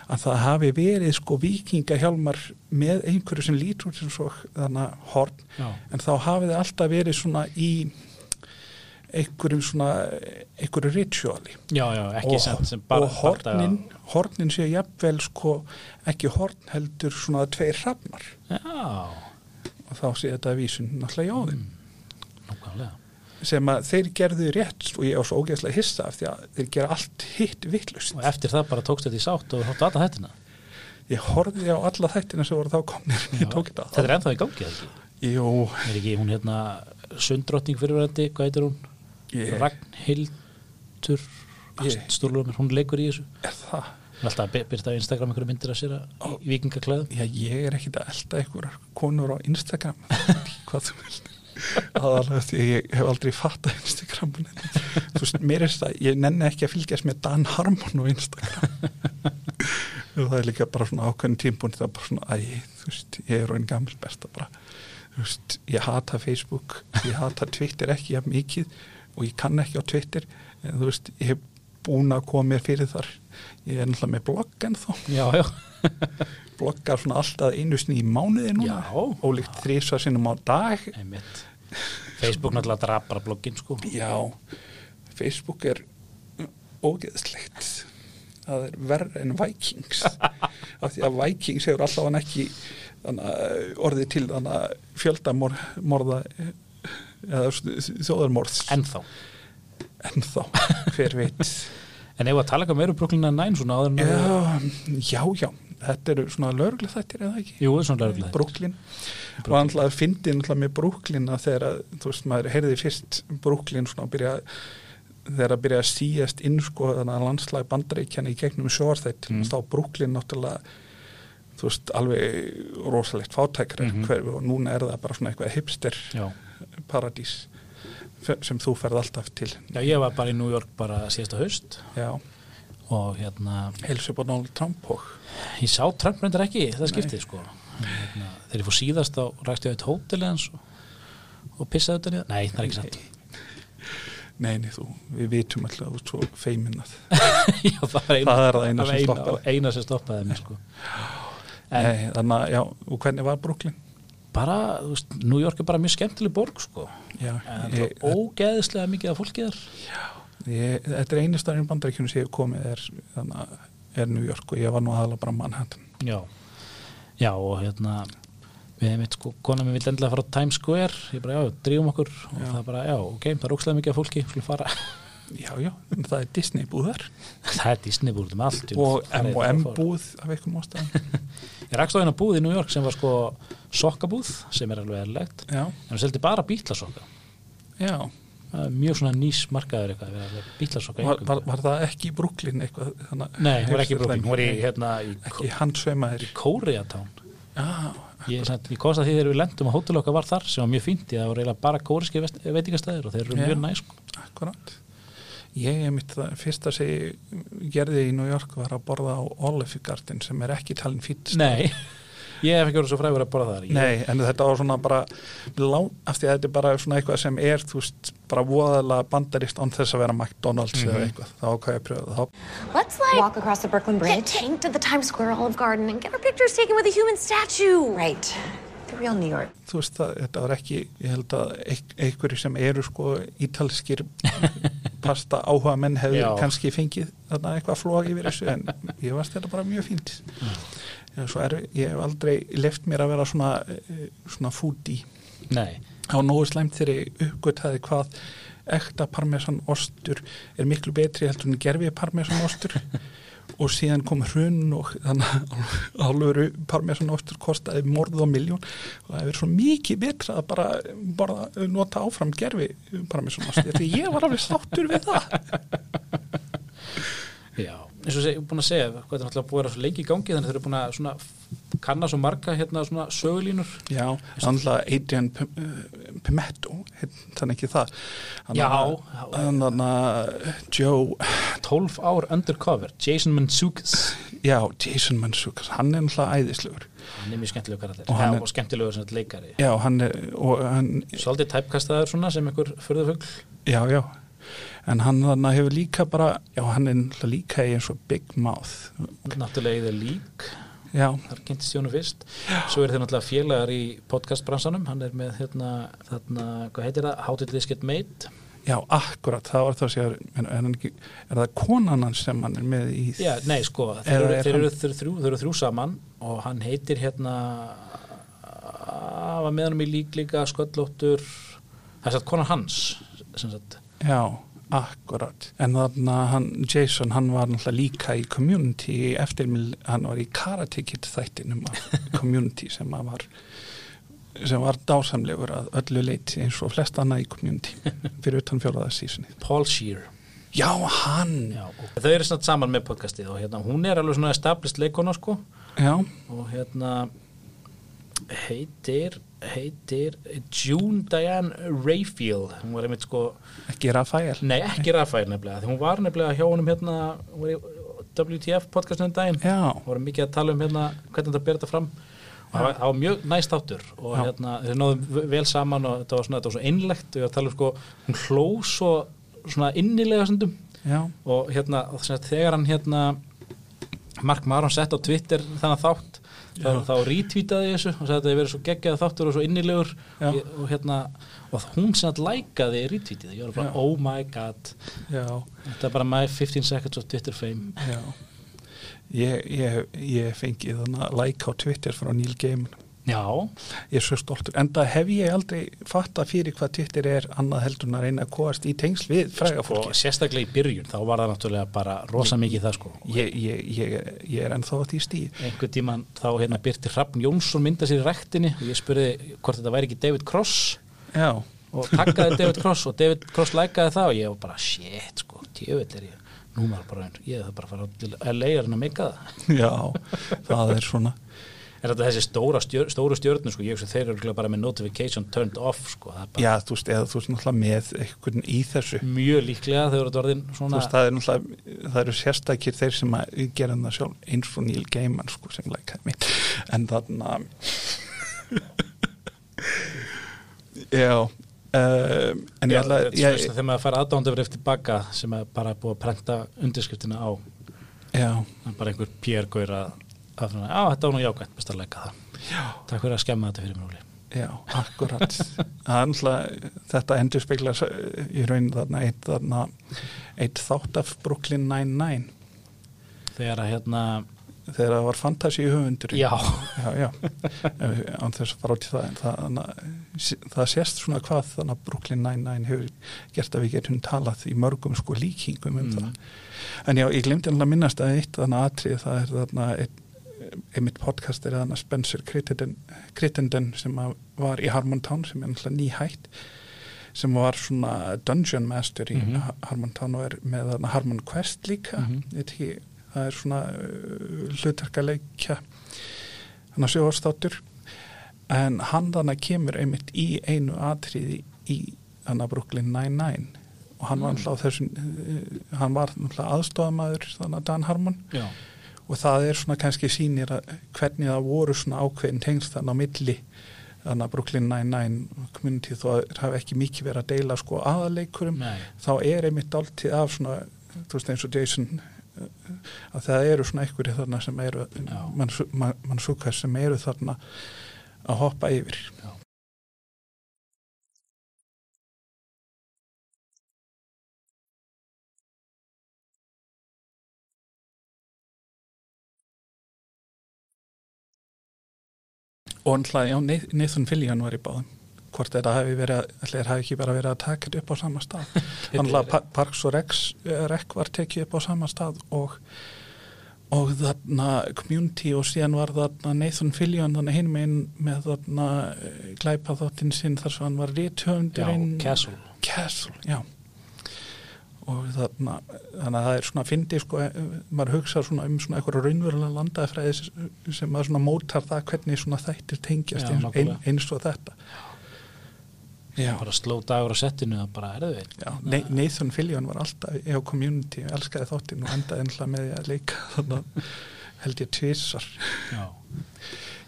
S1: að það hafi verið sko vikingahjálmar með einhverju sem lítur sem svo þannig horn
S2: já,
S1: en þá hafið þið alltaf verið svona í einhverjum svona einhverju rituali
S2: já, já, sem bara
S1: og hornin, hornin séu jafnvel sko ekki horn heldur svona tveir hrafnar.
S2: Já,
S1: og þá sé þetta vísun náttúrulega í áðin
S2: nákvæmlega.
S1: Sem að þeir gerðu rétt og ég á svo ógeðslega hissa af því að þeir gera allt hitt vittlust.
S2: og eftir það bara tókst þetta í sátt og þáttu alla þettina
S1: Ég horfði á alla þættina sem voru þá komnir. *laughs* Þetta.
S2: Þetta er ennþá í gangi, er ekki hún hérna sundrottning fyrirverandi, hvað heitir hún?
S1: Ég,
S2: Ragnhildur stúrlumir, hún leikur í þessu.
S1: Er það?
S2: er alltaf að by- byrta á Instagram einhverju myndir að sér að vikingaklæðum
S1: Já, ég er ekkit að elda einhverjar konur á Instagram. *laughs* Hvað þú vilt. Aðalega því að ég hef aldrei fattað Instagram. Þú veist, mér er þetta ég nenni ekki að fylgjast með Dan Harmon á Instagram. *laughs* Það er líka bara svona ákveðin tímpun það er bara svona, æ, þú veist, ég er einn gammal besta bara, þú veist ég hata Facebook, ég hata Twitter ekki jafn mikið og ég kann ekki á Twitter, en þú veist, ég hef búin að koma mér fyrir þar. Ég er náttúrulega með blogg en
S2: já, *laughs*
S1: bloggar svona alltaf einu sinni í mánuði núna.
S2: Já.
S1: ólíkt þrísvar sinnum á dag.
S2: Einmitt. Facebook náttúrulega draf bara blogginn sko.
S1: Já, Facebook er ógeðslegt. Það er verra en Vikings. *laughs* Af því að Vikings hefur alltaf hann ekki að, orðið til fjöldamorða eða þjóðarmorðs.
S2: Ennþá
S1: en þá, hver veit. *laughs*
S2: En ef að tala meira um Brooklyn Nine svona áður en
S1: já, já, já. Þetta eru svona lögreglu þættir eða ekki?
S2: Jú, svona lögreglega
S1: Brooklyn. Og hann ætlaði að fyndi náttúrulega með Brooklyn að þegar að, þú veist, maður heyrði fyrst Brooklyn svona að byrja þegar að byrja að síjast inn sko þannig að landslag bandaríkjana í gegnum sjóarþætt mm. þá Brooklyn náttúrulega þú veist, alveg rosalegt fátækrar
S2: Mhm.
S1: hverfi og núna er það bara svona eitthvað hipster
S2: Já.
S1: paradís sem þú ferð alltaf til.
S2: Já, ég var bara í New York bara síðasta haust.
S1: Já,
S2: og hérna,
S1: heilsu upp á Donald Trump og
S2: ég sá Trump reyndar ekki það skiptið sko. Hérna, þegar ég fór síðast á rækti ég á eitt hóteli hans og, og pissaði þetta niður Nei, það er ekki satt.
S1: Nei, nei, þú, við vitum alltaf þú svo feimin að *laughs*
S2: Já, það, var eina,
S1: Það það eina sem
S2: eina,
S1: stoppaði.
S2: eina sem stoppaði mig sko. En-
S1: nei, þannig að, já, og hvernig var Brooklyn?
S2: Bara, þú veist, New York er bara mjög skemmtileg borg sko
S1: Já,
S2: en það er ógeðislega mikið af fólki þar
S1: Ég, þetta er einu staðurinn bandaríkjunum sem ég hef komið er, þannig að er New York og ég var nú aðalega bara Manhattan.
S2: Já, já og hérna við hefum eitt sko, kona mér vill endilega fara á Times Square, ég bara já, drífum okkur og
S1: Já.
S2: það er bara, já, ok, það er ókslega mikið af fólki fyrir fara,
S1: Já, já, en það er Disney búðar *laughs*
S2: það er Disney búð um allt jú.
S1: og
S2: Það
S1: M&M
S2: það
S1: búð af einhverjum ástæðan. *laughs*
S2: Ég rakst á eina búð í New York sem var sko sokkabúð, sem er alveg eðlilegt
S1: Já,
S2: en það seldi bara bítlasokka
S1: já.
S2: Mjög svona nýs markaður eitthvað, við bítlasokka
S1: Var, var, var það ekki í Brooklyn eitthvað? Þannig,
S2: Nei, hún var ekki í Brooklyn, hún var í, hérna, í,
S1: sveimaður.
S2: í Koreatown
S1: Já,
S2: Ég, ég kosti að því þegar við lendum að hótel okkar var þar sem var mjög fínt, því það voru eiginlega bara kóriski veitingastæðir og þeir eru mjög næ sko.
S1: Ég er mitt það, fyrsta sem ég gerði í New York var að borða á Olive Garden sem er ekki talin fýtt.
S2: Nei, ég hef ekki verið svo frægur að borða þar ég,
S1: Nei, en þetta var svona bara af því að þetta er bara svona eitthvað sem er þú veist, bara voðalega bandarist án þess að vera McDonalds
S2: Mhm.
S1: eða eitthvað þá hvað ég pröfaði þá
S3: Let's like
S4: Walk across the Brooklyn
S3: get
S4: Bridge.
S3: tanked to the Times Square Olive Garden and get our pictures taken with a human statue.
S4: Right. York.
S1: þú veist það, þetta var ekki ég held að einhverju sem eru sko ítalskir *laughs* pasta áhuga menn hefur
S2: Já.
S1: kannski fengið þarna eitthvað flóg yfir þessu en ég varst þetta bara mjög fínt. Er, ég hef aldrei left mér að vera svona, eh, svona foodie.
S2: Nei,
S1: á nógu slæmt þegar ég uppgötaði hvað ekta parmesan ostur er miklu betri heldur en gerfi parmesan ostur *laughs* og síðan kom hrun og þannig að álöru parmesan ostur kostaði morð og miljón og það er svo mikið betra að bara borða, nota áfram gerfi parmesan ostur því ég var alveg sáttur við það. *laughs*
S2: Já eins og ég er búin að segja, hvað er náttúrulega búið að vera svo lengi í gangi þannig þeir eru búin að svona kanna svo marga hérna svona sögulínur.
S1: Já, að Adrian uh, Pimetto þannig ekki það?
S2: Já.
S1: þannig að Joe
S2: 12 ár undercover, Jason Mantzoukas.
S1: Já, Jason Mansukas, hann er náttúrulega æðislegur.
S2: Hann er mjög skemmtilegur karakter.
S1: Og hann er-
S2: og skemmtilegur leikari.
S1: Já, hann er, hann,
S2: svolítið tæpkastaður svona sem einhver fyrðufugl
S1: já, já, en hann þannig hefur líka bara, já, hann er líka eins og Big Mouth,
S2: náttúrulega í þeir lík
S1: já,
S2: þar kynntist Jónu fyrst. Svo er þeir náttúrulega félagar í podcastbransanum. Hann er með hérna, þarna, hvað heitir það, How Did This Get Made
S1: já, akkurat, það var það að segja, en er, ekki, er það konan hans sem hann er með í,
S2: Já, nei, sko, þeir eru,
S1: er
S2: þeir, eru, þeir, eru þrjú, þeir eru þrjú saman og hann heitir hérna var með hann í lík líka sköllóttur það er satt konan hans sem sagt,
S1: já, akkurat, en þannig að hann, Jason, hann var náttúrulega líka í Community eftir, hann var í Karate Kid þættinum *laughs* Community sem var sem var dásamlegur að öllu leiti eins og flest annað í Community *laughs* fyrir utan fjóraða sísunni
S2: Paul Shear.
S1: Já, hann.
S2: Já, og þau eru snart saman með podcastið og hérna, hún er alveg svona established leikona sko.
S1: Já,
S2: og hérna heitir heitir June Diane Rayfield hún var einmitt sko
S1: ekki Rafael.
S2: Nei ekki Rafael nefnilega. Hún var nefnilega hjá honum hérna WTF podcastinu um daginn.
S1: Já,
S2: hún var mikið að tala um hérna hvernig þetta ber þetta fram. Og það var, það var mjög næst áttur og
S1: Já.
S2: hérna þeir náðum vel saman og þetta var svona, þetta var svo einlegt og ég var að tala um sko hún hló svo svona innilega stundum.
S1: Já,
S2: og hérna og þegar hann hérna Mark Maron sett á Twitter þannig þátt þá, þá retweetaði ég þessu og sagði að hefði verið svo geggjað þáttur og svo innilegur. Ég, og hérna og hún sem að lækaði retweetið. Ég var bara
S1: Já.
S2: oh my god.
S1: Já,
S2: þetta er bara my 15 seconds of Twitter fame.
S1: Ég, ég, ég fengi þannig að like á Twitter frá Neil Gaiman
S2: já,
S1: ég er svo stoltur, en það hef ég aldrei fatta fyrir hvað Twitter er annað heldur en að reyna að kóast í tengsl við fræga
S2: og
S1: fólki
S2: sérstaklega í byrjun þá var það náttúrulega bara rosa mikið það sko.
S1: Ég, ég, ég, ég er ennþá því stíð
S2: einhver tíman þá hérna byrti Hrafn Jónsson mynda sér í rektinni og ég spurði hvort þetta væri ekki David Cross.
S1: Já,
S2: og takkaði David Cross og David Cross lækaði það og ég var bara shit sko, tjöfitt er ég. Nú maður bara, ég það bara að fara til LA en að meika það.
S1: Já, það er svona
S2: er þetta þessi stóra stjör, stóru stjörnu sko, ég hugsa þeir eru bara með notification turned off sko,
S1: já, þú veist, eða þú veist náttúrulega með einhvern í þessu.
S2: Mjög líklega þegar orðin
S1: þú
S2: svona
S1: veist, það er það eru sérstakir þeir sem að gera það sjálf eins og Neil Gaiman sko, sem lækaði mig en þarna *laughs* já um, en ég ætla
S2: þegar maður fær aðdándu verið eftir baka sem bara búið að prenta undirskriftina á.
S1: Já,
S2: bara einhver PR-gaur að, að svona, á þetta var nú jákvæmt, best að læka það
S1: já
S2: takk fyrir að skemma þetta fyrir Óli
S1: Já, akkurat. Náttúrulega, þetta endur spekla í raun þarna eitt, þarna, eitt þátt af Brooklyn Nine-Nine
S2: þegar að hérna,
S1: þegar það var fantasy höfundur.
S2: já
S1: Já, já, Eh, án þess að fara út í það, en það, það sést svona hvað þannig að Brooklyn Nine-Nine hefur gert að við getum talað í mörgum sko líkingum um
S2: Mm.
S1: það. En já, ég glemdi alveg að minnast að eitt þannig atrið, það er þarna eitt, einmitt podcast er þarna Spencer Crittenden, Crittenden sem að var í Harmontown sem er náttúrulega nýhætt sem var svona Dungeon Master í mm Harmontown og er með þarna Harmon Quest líka. Veit ekki, það er svona uh, hlutverkaleikja. Hann að sjóastáttur en hann þannig kemur einmitt í einu atriði í þannig Brooklyn Nine-Nine. Og hann hann var náttúrulega aðstofamaður þannig að Dan Harmon.
S2: Já,
S1: og það er svona kannski sýnir að hvernig það voru svona ákveðin tengst þannig á milli þannig að Brooklyn Nine-Nine community þó að það hafi ekki mikið verið að deila sko aðaleikurum
S2: nei
S1: þá er einmitt áltið af svona þú veist eins og Jason að það eru svona einhverju þarna sem eru
S2: Já.
S1: mann man, man sem eru þarna að hoppa yfir
S2: Já.
S1: Og náttúrulega, já, Nath- Nathan Fillion var í báðum. Hvort þetta hafi verið, allir hafi ekki bara verið að taka þetta upp á sama stað. *laughs* Þannig að Pa- Parks og Rex, eh, Rec var tekið upp á sama stað og og þarna community og síðan var þarna Nathan Fillion þannig hinn meginn með þarna eh, glæpa þáttinn sinn þar sem hann var
S2: já,
S1: rithöndurinn
S2: Castle.
S1: Castle, já og þarna þannig að það er svona fyndi sko, eh, maður hugsa svona um svona eitthvað raunverulega landaðfræði sem- maður svona mótar það hvernig svona þættir tengjast
S2: Já,
S1: eins, eins og þetta. Já,
S2: bara sló dagur á settinu það bara erðu við
S1: já Ne- Nathan Fillion var alltaf á community og elskaði þáttinn og endaði ennlega með því að leika þannig held ég tvisar
S2: já,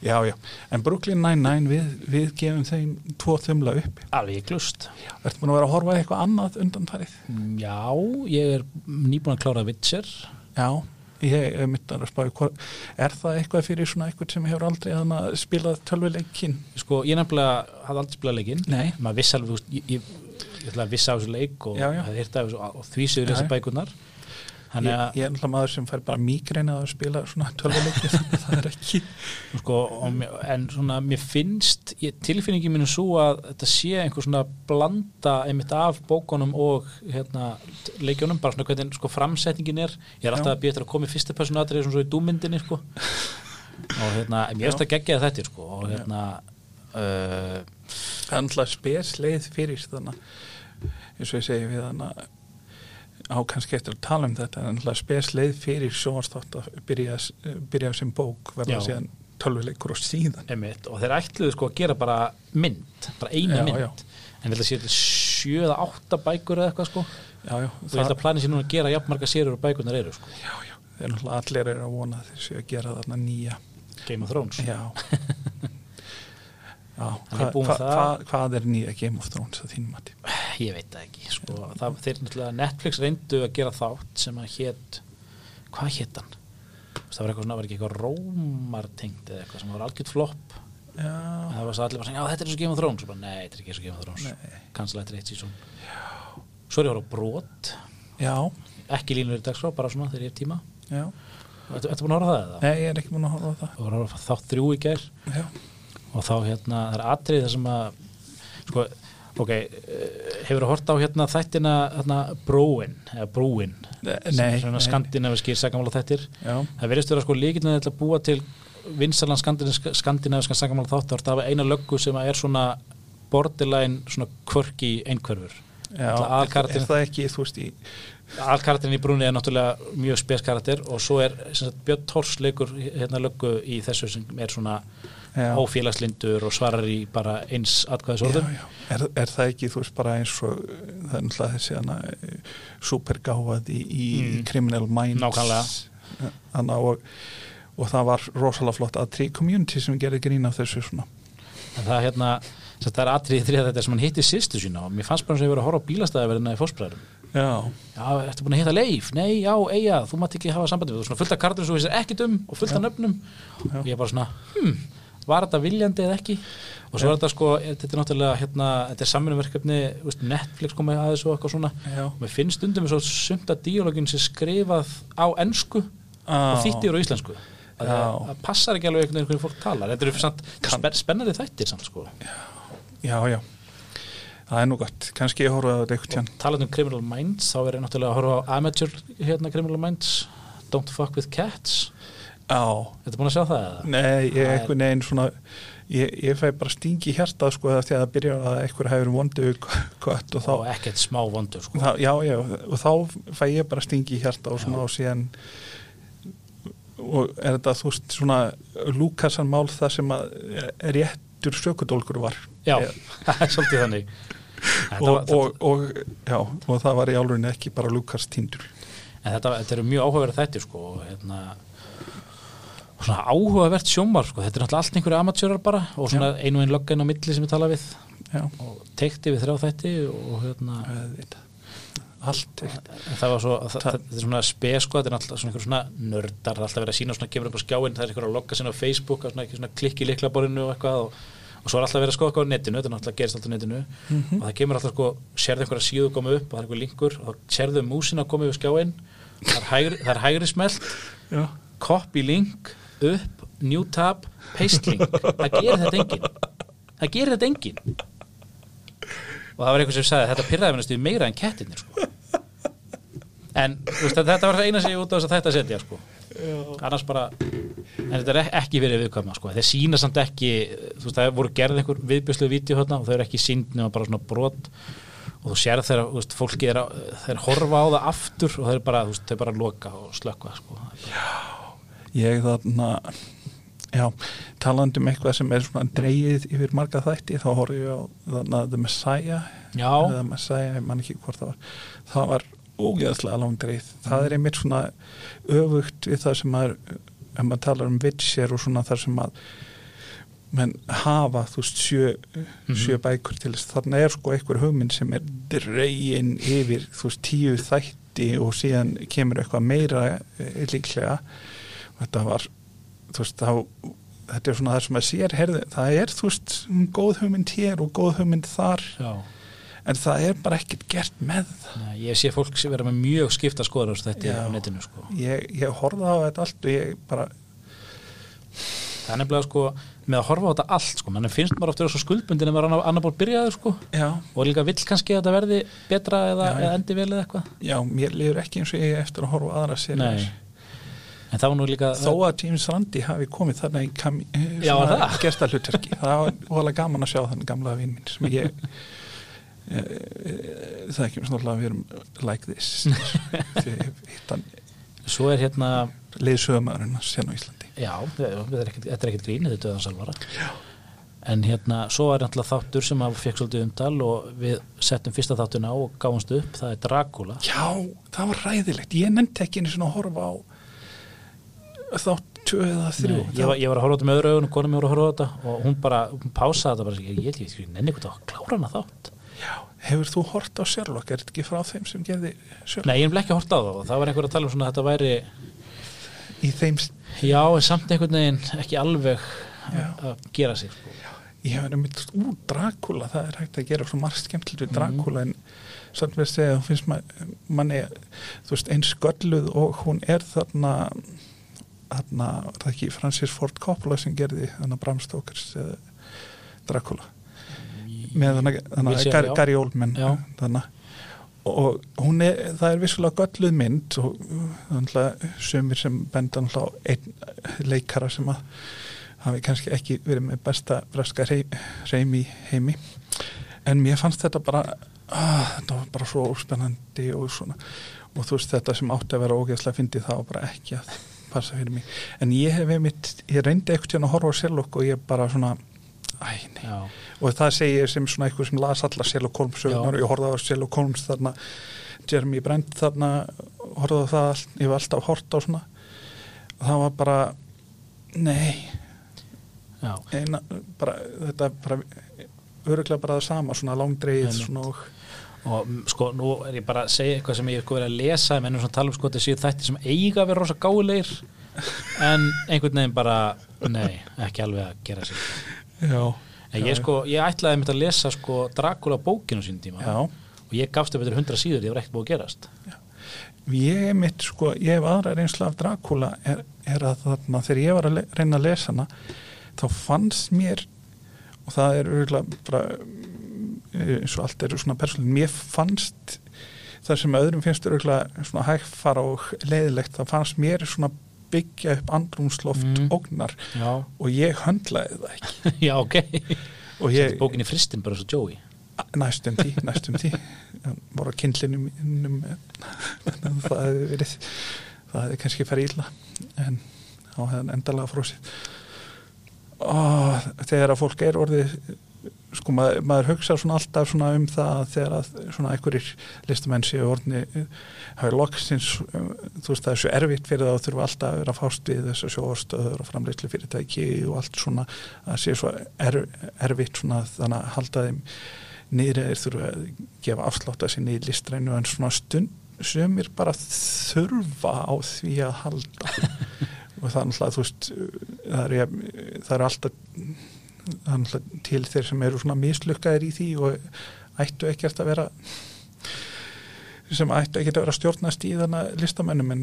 S1: já, já, en Brooklyn Nine-Nine við, við gefum þeim tvo þumla upp
S2: alveg glust
S1: Ertu búin að vera að horfa eitthvað annað undanfarið?
S2: já, ég er nýbúin að klára Witcher
S1: Já, ég er myndar að hvað, er það eitthvað fyrir svona eitthvað sem hefur aldrei spilað tölvuleikin?
S2: sko, ég nefnilega hafði aldrei spilað leikinn
S1: Nei.
S2: maður viss alveg, þú ég, ég, ég ætla að vissa á þessu leik og
S1: Já, já.
S2: og því séu þessi
S1: já. Ég, ég er náttúrulega maður sem fær bara mígreina að spila svona tölvuleiki þannig *laughs* að það er ekki
S2: sko, mér- en svona mér finnst ég, tilfinningi mínu svo að þetta sé einhver svona blanda einmitt af bókunum og hérna, leikjónum, bara svona hvernig sko, framsetningin er, ég er alltaf að eftir að koma í fyrsta personatrið svona svo í dúmyndinni sko. og hérna, finnst
S1: Já.
S2: að gegja þetta sko, og hérna uh,
S1: það er náttúrulega spesleið fyrir þannig eins og ég segi við þannig að á kannski eftir að tala um þetta en spesleið fyrir sjónvarsþátt að byrja, byrja sem bók verða síðan tölvuleikur og síðan.
S2: Einmitt, og þeir ætluðu sko að gera bara mynd, bara eina
S1: Já,
S2: mynd.
S1: Já.
S2: en þetta sé til sjö eða átta bækur eða eitthvað sko. Og
S1: já, já,
S2: ég held að plani sér núna að gera jafnmarga sérur og bækurnar eru sko,
S1: já, já, þeir náttúrulega allir eru að vona þeir séu að gera þarna nýja.
S2: Game of Thrones.
S1: Já *laughs* já,
S2: er
S1: hva, hva, hva, hvað er nýja Game of Thrones að þínum mati?
S2: ég veit það ekki sko, það, þeir Netflix reyndu að gera þátt sem að hét hvað hét hann? það var eitthvað svona, var ekki eitthvað rómartengt eða eitthvað sem var algjört flopp. Það var svo allir bara að þetta er svo Game of Thrones. Bara, nei, þetta er ekki svo Game of Thrones.
S1: Nei.
S2: kansla eftir eitt sísón svo er ég að á brot.
S1: Já,
S2: ekki línur í dagskrá, bara svona þegar ég hef tíma. Ertu ertu búin að horfa það eða?
S1: Nei, ég er ekki búin að horfa það.
S2: Og var að horfa á þátt þrjú í
S1: Já,
S2: og þá hérna, það er atrið þar sem að sko, ok eh, hefur að horta á hérna þættina hérna Brúin, eða Brúin?
S1: Nei.
S2: skandinaviskir sakamála þættir.
S1: Já,
S2: það verðist vera sko líkilin að búa til vinsalan skandinaviskan sakamála þáttar það hafa eina löggu sem er svona borderline svona kvörki einhverfur.
S1: Er, er það ekki, þú veist, í
S2: Alkarakterin í brúni er náttúrulega mjög speskarakter og svo er sem sagt, Björn Tors leikur hérna löggu í þessu sem er svona
S1: Já.
S2: ófélagslindur og svarar í bara eins atkvæðisorðum.
S1: Er, er það ekki, þú veist, bara eins og það er náttúrulega þessi hana supergáðað í, í
S2: Mm.
S1: Criminal Minds
S2: Nákvæmlega.
S1: Hanna, og, og það var rosalega flott að tri community sem gerði grín af þessu svona
S2: en það er hérna það er atrið í þrjá þetta sem hann hitti sýstu sína og mér fannst bara eins og ég verið að horfa á bílastæðaverðina í fósbræðurum
S1: Já,
S2: Já, ertu búin að hitta Leif? Nei, já, eiga, þú mátt ekki hafa sambandi við þú svona fullt af kartur sem þú vissir ekkit um og fullt af nöfnum
S1: Já.
S2: og ég bara svona, hm, var þetta viljandi eða ekki? Og svo er þetta sko, þetta er náttúrulega hérna, þetta er samvinnverkefni Netflix komið að þessu og eitthvað svona.
S1: Já.
S2: og mér finnst stundum svo sumt að díalógin sem skrifað á ensku og þýttir á íslensku. Að
S1: Já.
S2: það passar ekki alveg einhvern veginn fólk talar. Þetta eru samt, spen, spennandi þættir samt sko.
S1: Já, já Það er nú gott, kannski ég horfa á þetta eitthvað tján
S2: talað um Criminal Minds þá er ég náttúrulega að horfa á Amateur hérna Criminal Minds. Don't Fuck With Cats
S1: Já,
S2: Þetta búin að sjá það eða?
S1: Nei, ég
S2: er-
S1: eitthvað neginn svona ég, ég fæ bara stingi hjarta sko þegar það byrja að eitthvað hefur vondu kött og þá
S2: og ekkert smá vondur sko.
S1: það, já, já, og þá fæ ég bara stingi hjarta og svona og síðan og er þetta þú veist svona Lukasan mál það sem að réttur sökudólkur var
S2: Já, *laughs* það er svolítið þannig Þetta
S1: og, og, og, já, og það var í álurinn ekki bara Lukas tindur
S2: En þetta, þetta eru mjög áhugaverð þættir sko, og hérna, og svona áhugavert sjómar sko. þetta er náttúrulega allt einhverju amatjörar bara og svona einu einn lögga inn á milli sem ég tala við.
S1: Já,
S2: og teikti við þrjá þætti og hérna
S1: allt
S2: það var svo, það,
S1: Ta-
S2: þetta er svona spes sko, þetta er alltaf svona einhver svona nördar það alltaf verið að sína svona kemur upp á skjáin það er einhver að logga sinna á Facebook og svona, svona klikki í liklaborinu og eitthvað og, og svo er alltaf verið að skoða eitthvað á netinu þetta er náttúrulega gerist alltaf á netinu.
S1: Mhm.
S2: og það kemur alltaf sko, sérðu einhverja síðu koma upp og það er einhver linkur og sérðu músina koma yfir skjáin það er hægri, það er hægri smelt.
S1: Já,
S2: copy link, upp, new tab paste link, það gerir þetta enginn það gerir þetta enginn og það var eitthvað sem sagði að þetta pyrraði við meira en kettinir sko. en veist, þetta var það eina sem ég út á þess að þetta setja sko. annars bara en þetta er ek- ekki verið viðkvæma sko. þeir sína samt ekki veist, það voru gerð einhver viðbjörslu vídeo hérna og þau eru ekki sínd nema bara svona brot og þú sér þegar veist, fólki er að, þeir horfa á það aftur og þeir bara, þau bara loka og slökka sko.
S1: Ég þarna já, talandi um eitthvað sem er svona dreigið yfir marga þætti þá horfði ég á þarna The Messiah
S2: Já.
S1: eða Messiah, ég man ekki hvort það var. Það var ógeðslega langt dreigð það er einmitt svona öfugt við það sem maður, ef maður talar um Witcher og svona þar sem að menn hafa þú veist sjö, sjö bækur til þess. Þarna er sko einhver hugmynd sem er dregin yfir þú veist tíu þætti og síðan kemur eitthvað meira eh, líklega þetta var veist þá þetta er svona það sem að sér herði, það er þú veist góð hugmynd hér og góð hugmynd þar
S2: Já.
S1: en það er bara ekkert gert með það
S2: Nei, ég sé fólk sem vera með mjög skipta skoður þetta
S1: Já.
S2: á netinu sko.
S1: ég, ég horfði á þetta allt og ég bara
S2: það er nefnilega sko með að horfa á þetta allt sko, mann finnst maður ofta svo skuldbundin ef maður annar, bór byrjaður sko
S1: já,
S2: og líka vill kannski að þetta verði betra eða,
S1: Já,
S2: eða endi vel eða eitthvað
S1: já, mér liður ekki eins og ég eftir að horfa aðra sér
S2: Nei. En það var nú líka
S1: þó að James Randi hafi komið þarna í
S2: Já, var það?
S1: það var óalega gaman að sjá þann gamla vinn minn sem ég e, e, það ekki náttúrulega að við erum like this *laughs*
S2: svo er hérna
S1: leiðsögumæðurinn sérna á Íslandi
S2: Já, þetta er ekkert, er grín, þetta er döðansalvara. En hérna, svo er náttúrulega þáttur sem að fekk svolítið umtal og við settum fyrsta þáttuna á og gáumst upp, það er Dracula.
S1: Já, það var ræðilegt ég nefndi ekki svona að horfa á þátt tvö eða þrjú
S2: Nei, ég, var, ég var að horfa þetta með öðru augunum, konum mér var að horfa á þetta og hún bara, hún pásaði þetta bara, ég, ég, ég, ég nenni eitthvað að klára hana þátt.
S1: Já, hefur þú hort á Sherlock er þetta ekki frá þeim sem gerði Sherlock
S2: Nei, ég hef ekki að horta á það og það var einhver að tala um svona að þetta væri,
S1: í þeim,
S2: já, samt einhvern veginn ekki alveg
S1: Já.
S2: að gera sig. Sko.
S1: ég hef nefnt úr Dracula, það er hægt að gera svo margt skemmtilegt við Dracula en samt að segja, þú finnst ma- manni þú veist, eins skölluð og hún er þarna þarna, það ekki Francis Ford Coppola sem gerði þarna Bram Stokers uh, Dracula með
S2: sé,
S1: Gary. Gary Oldman þannig og hún er, það er vissulega gölluð mynd og þannig að sömur sem benda náttúrulega einn leikara sem að hafi kannski ekki verið með besta breska reym í heimi. En mér fannst þetta bara að, þetta var bara svo spennandi og svona. Og þú veist þetta sem átti að vera ógeðslega fyndið það var bara ekki að passa fyrir mig. En ég hef einmitt, ég reyndi ekkert hérna að horfa á Sherlock og ég bara svona æ, nei,
S2: Já,
S1: og það segi ég sem svona eitthvað sem las alla Sherlock Holmes og ég horfði á Sherlock Holmes þarna Jeremy Brent þarna horfði á það, all- ég var alltaf hort á svona. Og það var bara nei, eina, bara, þetta bara öruglega bara það sama, svona langdreið og
S2: og sko nú er ég bara að segja eitthvað sem ég hef sko verið að lesa mennum svona tala um sko þetta séu þætti sem eiga að vera rosa gáulegir en einhvern veginn bara nei, ekki alveg að gera sig
S1: já,
S2: en ég sko, ég ætlaði mitt að lesa sko Dracula bókinu sín tíma.
S1: Já.
S2: Og ég gafst upp eftir 100 síður, ég var ekkert búið að gerast.
S1: Ég er mitt sko, ég hef aðra reynsla af Dracula er, er að þarna þegar ég var að reyna að lesa hana þá fannst mér og það er bara eins og allt er svona persónlega mér fannst það sem öðrum finnst örgulega svona hægfara og leiðilegt það fannst mér svona byggja upp andrumsloft
S2: Mm.
S1: ógnar.
S2: Já,
S1: og ég höndlaði það ekki. *laughs*
S2: Já ok.
S1: Og ég,
S2: bókin í fristin bara svo Joey.
S1: Næstum því, næstum á kindlinu mínum en *laughs* það hefði verið það hefði kannski farið illa en þá hefði hann endalega frósið og þegar að fólk er orðið sko maður, maður hugsa svona alltaf svona um það að þegar að svona einhverjir listamenn séu orðni hafi loksins, um, þú veist það er svo erfitt fyrir það að þurfa alltaf að vera að fást við þess að sjóastöður og framleyslu fyrirtæki og allt svona að sé svo er, erfitt svona þannig að halda þeim niður eða þurfa að gefa afslátt að sinni í listrænu en svona stund sumir bara þurfa á því að halda. *laughs* Og er náttúrulega þú veist það er, það er alltaf það er náttúrulega til þeir sem eru svona mislukkaðir í því og ættu ekkert að vera sem ættu ekkert að vera stjórnast í þannig listamennum en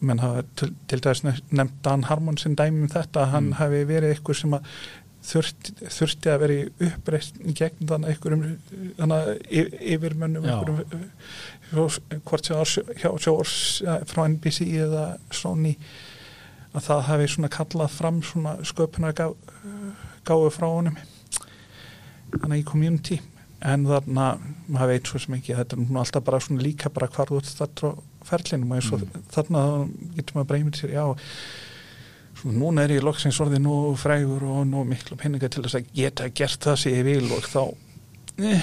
S1: menn hafa til, til þess nefnt Dan Harmon sem dæmi um þetta að hann
S2: Mm.
S1: hafi verið eitthvað sem að þurfti, þurfti að vera í uppreist gegn þannig einhverjum yfirmönnum hvort sem hjá sjórs frá NBC eða Sony að það hafi svona kallað fram svona sköpunar gáðu frá honum. Þannig í community en þarna, maður veit svo sem ekki þetta er nú alltaf bara svona líka bara hvar þú ert þetta á ferlinum og og
S2: Mm.
S1: þarna getur maður einmitt sér já, svona núna er ég loksins orðið nú frægur og nú miklu peninga til þess að geta gert það sem ég vil og þá eh,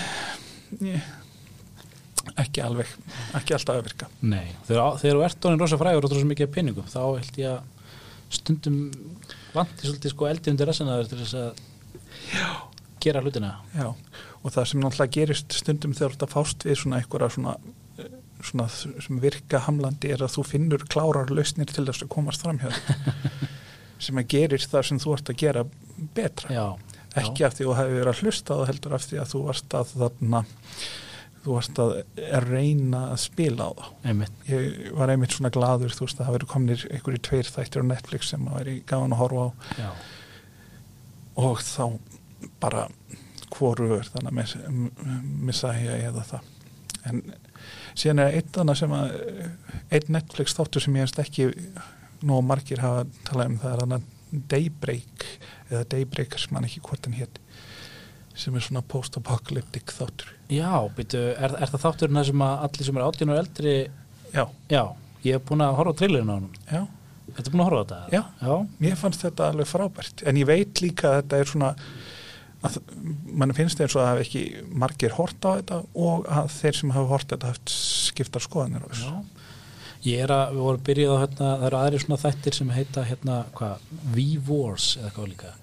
S1: eh, ekki alveg ekki alltaf að virka.
S2: Nei, þegar, þú ert orðin rosa frægur og þú svo mikið af pinningum, þá held ég að stundum vanti svolítið sko eldi undir rasinaður til þess að gera hlutina.
S1: Já, og það sem náttúrulega gerist stundum þegar að fást við svona einhverja svona, svona sem virka hamlandi er að þú finnur klárar lausnir til þess að komast fram hjá þér. *laughs* Sem að gerir það sem þú ert að gera betra,
S2: Já,
S1: ekki af því að þú hefur verið að hlusta það heldur af því að þú varst að þarna þú varst að reyna að spila á það
S2: einmitt.
S1: ég var einmitt svona gladur þú veist að það verið komnir einhverju tveir þættir á Netflix sem að veri gáðan að horfa á.
S2: Já,
S1: og þá bara hvorugur þannig að miss, missa ég eða það. En síðan er eitt annað sem að einn Netflix þáttur sem ég hefst ekki nóg margir hafa talað um það er annað Daybreak eða Daybreakers, mann ekki hvort hann hétt sem er svona post-apocalyptic þáttur
S2: Já, býtu, er, er það þátturinn það sem að allir sem er 18 og eldri
S1: já,
S2: Já, ég hef búin að horfa á trailerinn á hann
S1: já,
S2: Þetta búin að horfa á þetta?
S1: Já.
S2: Já,
S1: mér fannst þetta alveg frábært. En ég veit líka að þetta er svona að mann finnst eins og að hafa ekki margir hort á þetta og að þeir sem hafa hort þetta haft skiptar skoðanir
S2: já. Ég er að, við vorum byrjuð á hérna, það eru aðri svona þættir sem heita hérna, hvað, V-Wars eða hvað líka.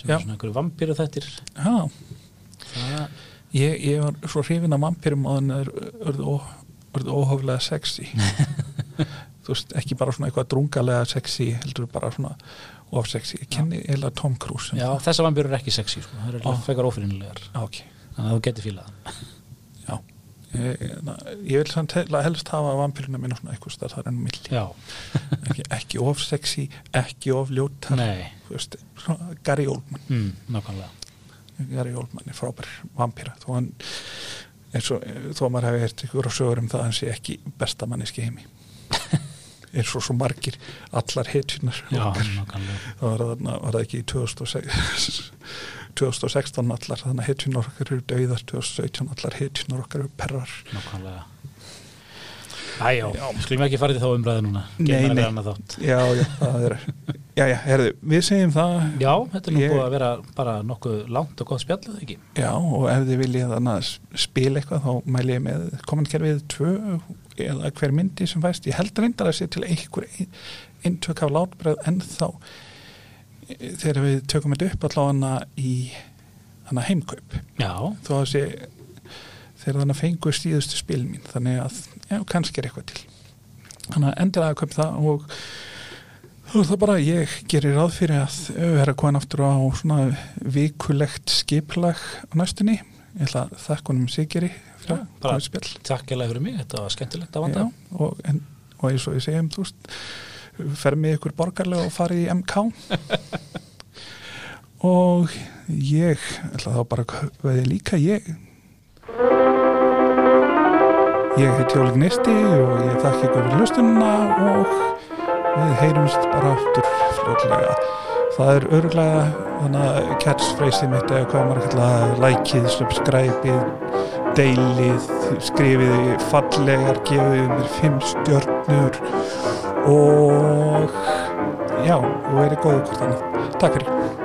S2: Sem
S1: Já.
S2: er svona einhverju vampíru þættir
S1: Já,
S2: Það,
S1: ég, ég var svo hrifin af vampirum og þannig er örðu, ó, örðu óhóflega sexy. *laughs* Þú veist, ekki bara svona eitthvað drungalega sexy, heldur bara svona of sexy, ég kenni eða Tom Cruise
S2: já,
S1: það.
S2: þessar vampíru er ekki sexy sko. það er fekar ófyrinlegar
S1: Já, ok,
S2: þannig að þú getur fílað það.
S1: já. Ég, na, ég vil samt hel- helst hafa vampiruna minna svona eitthvað stað þar enn milli. Ekki, ekki of sexy, ekki of ljótar. Þú veist, svona Gary Oldman.
S2: Mm, nákvæmlega
S1: Gary Oldman er frábær vampíra. Þó hann eins og, þó maður hefði hert ykkur á sögur um það að hann sé ekki besta manneski heimi. *laughs* Eins og svo margir allar
S2: nákvæmlega.
S1: Það var, það ekki í 2006, 2016 *laughs* allar þannig að hetjunar okkar eru dauðar 2017 allar hetjunar okkar eru perrar.
S2: Nákvæmlega Æjá, skulum ekki fara í þá umræði núna.
S1: Nei, nei. já, já, það er já, já, herðu, við segjum það.
S2: Já, þetta er nú
S1: Ég-
S2: búið að vera bara nokkuð langt og gott spjallið ekki?
S1: Já, og ef þið viljið að spila eitthvað þá mæli ég með kommentkerfið tvö eða hver myndi sem fæst. Ég held reyndar að sé til einhver ein- eintök af látbreið en þá e, þegar við tökum þetta upp allavega í hana heimkaup.
S2: Já,
S1: þó að sé þegar þannig fengur stíðustu spil mín þannig að, já, kannski er eitthvað til. Þannig að endilega kaup það og þú veist það bara ég gerir ráð fyrir að vera komin aftur á svona vikulegt skiplag á næstunni ég ætla að þakka honum Sigeri fyrir að
S2: takk ég fyrir mig, þetta var skemmtilegt að vanda.
S1: Já, og, en, og eins og ég segjum þú veist, fer með ykkur borgarlega og farið í MK *laughs* og ég ætla þá bara að veði líka ég ég heiti Jólik Nisti og ég þakka ykkur fyrir lustununa og við heyrumst bara aftur fljótlega það er örgulega þannig að catchphrase mitt eða hvað maður kalla likeið, subscribeið deilið, skrifið fallegar, gefið mér fimm stjörnur og já, og verið góðu hvort annað. Takk fyrir.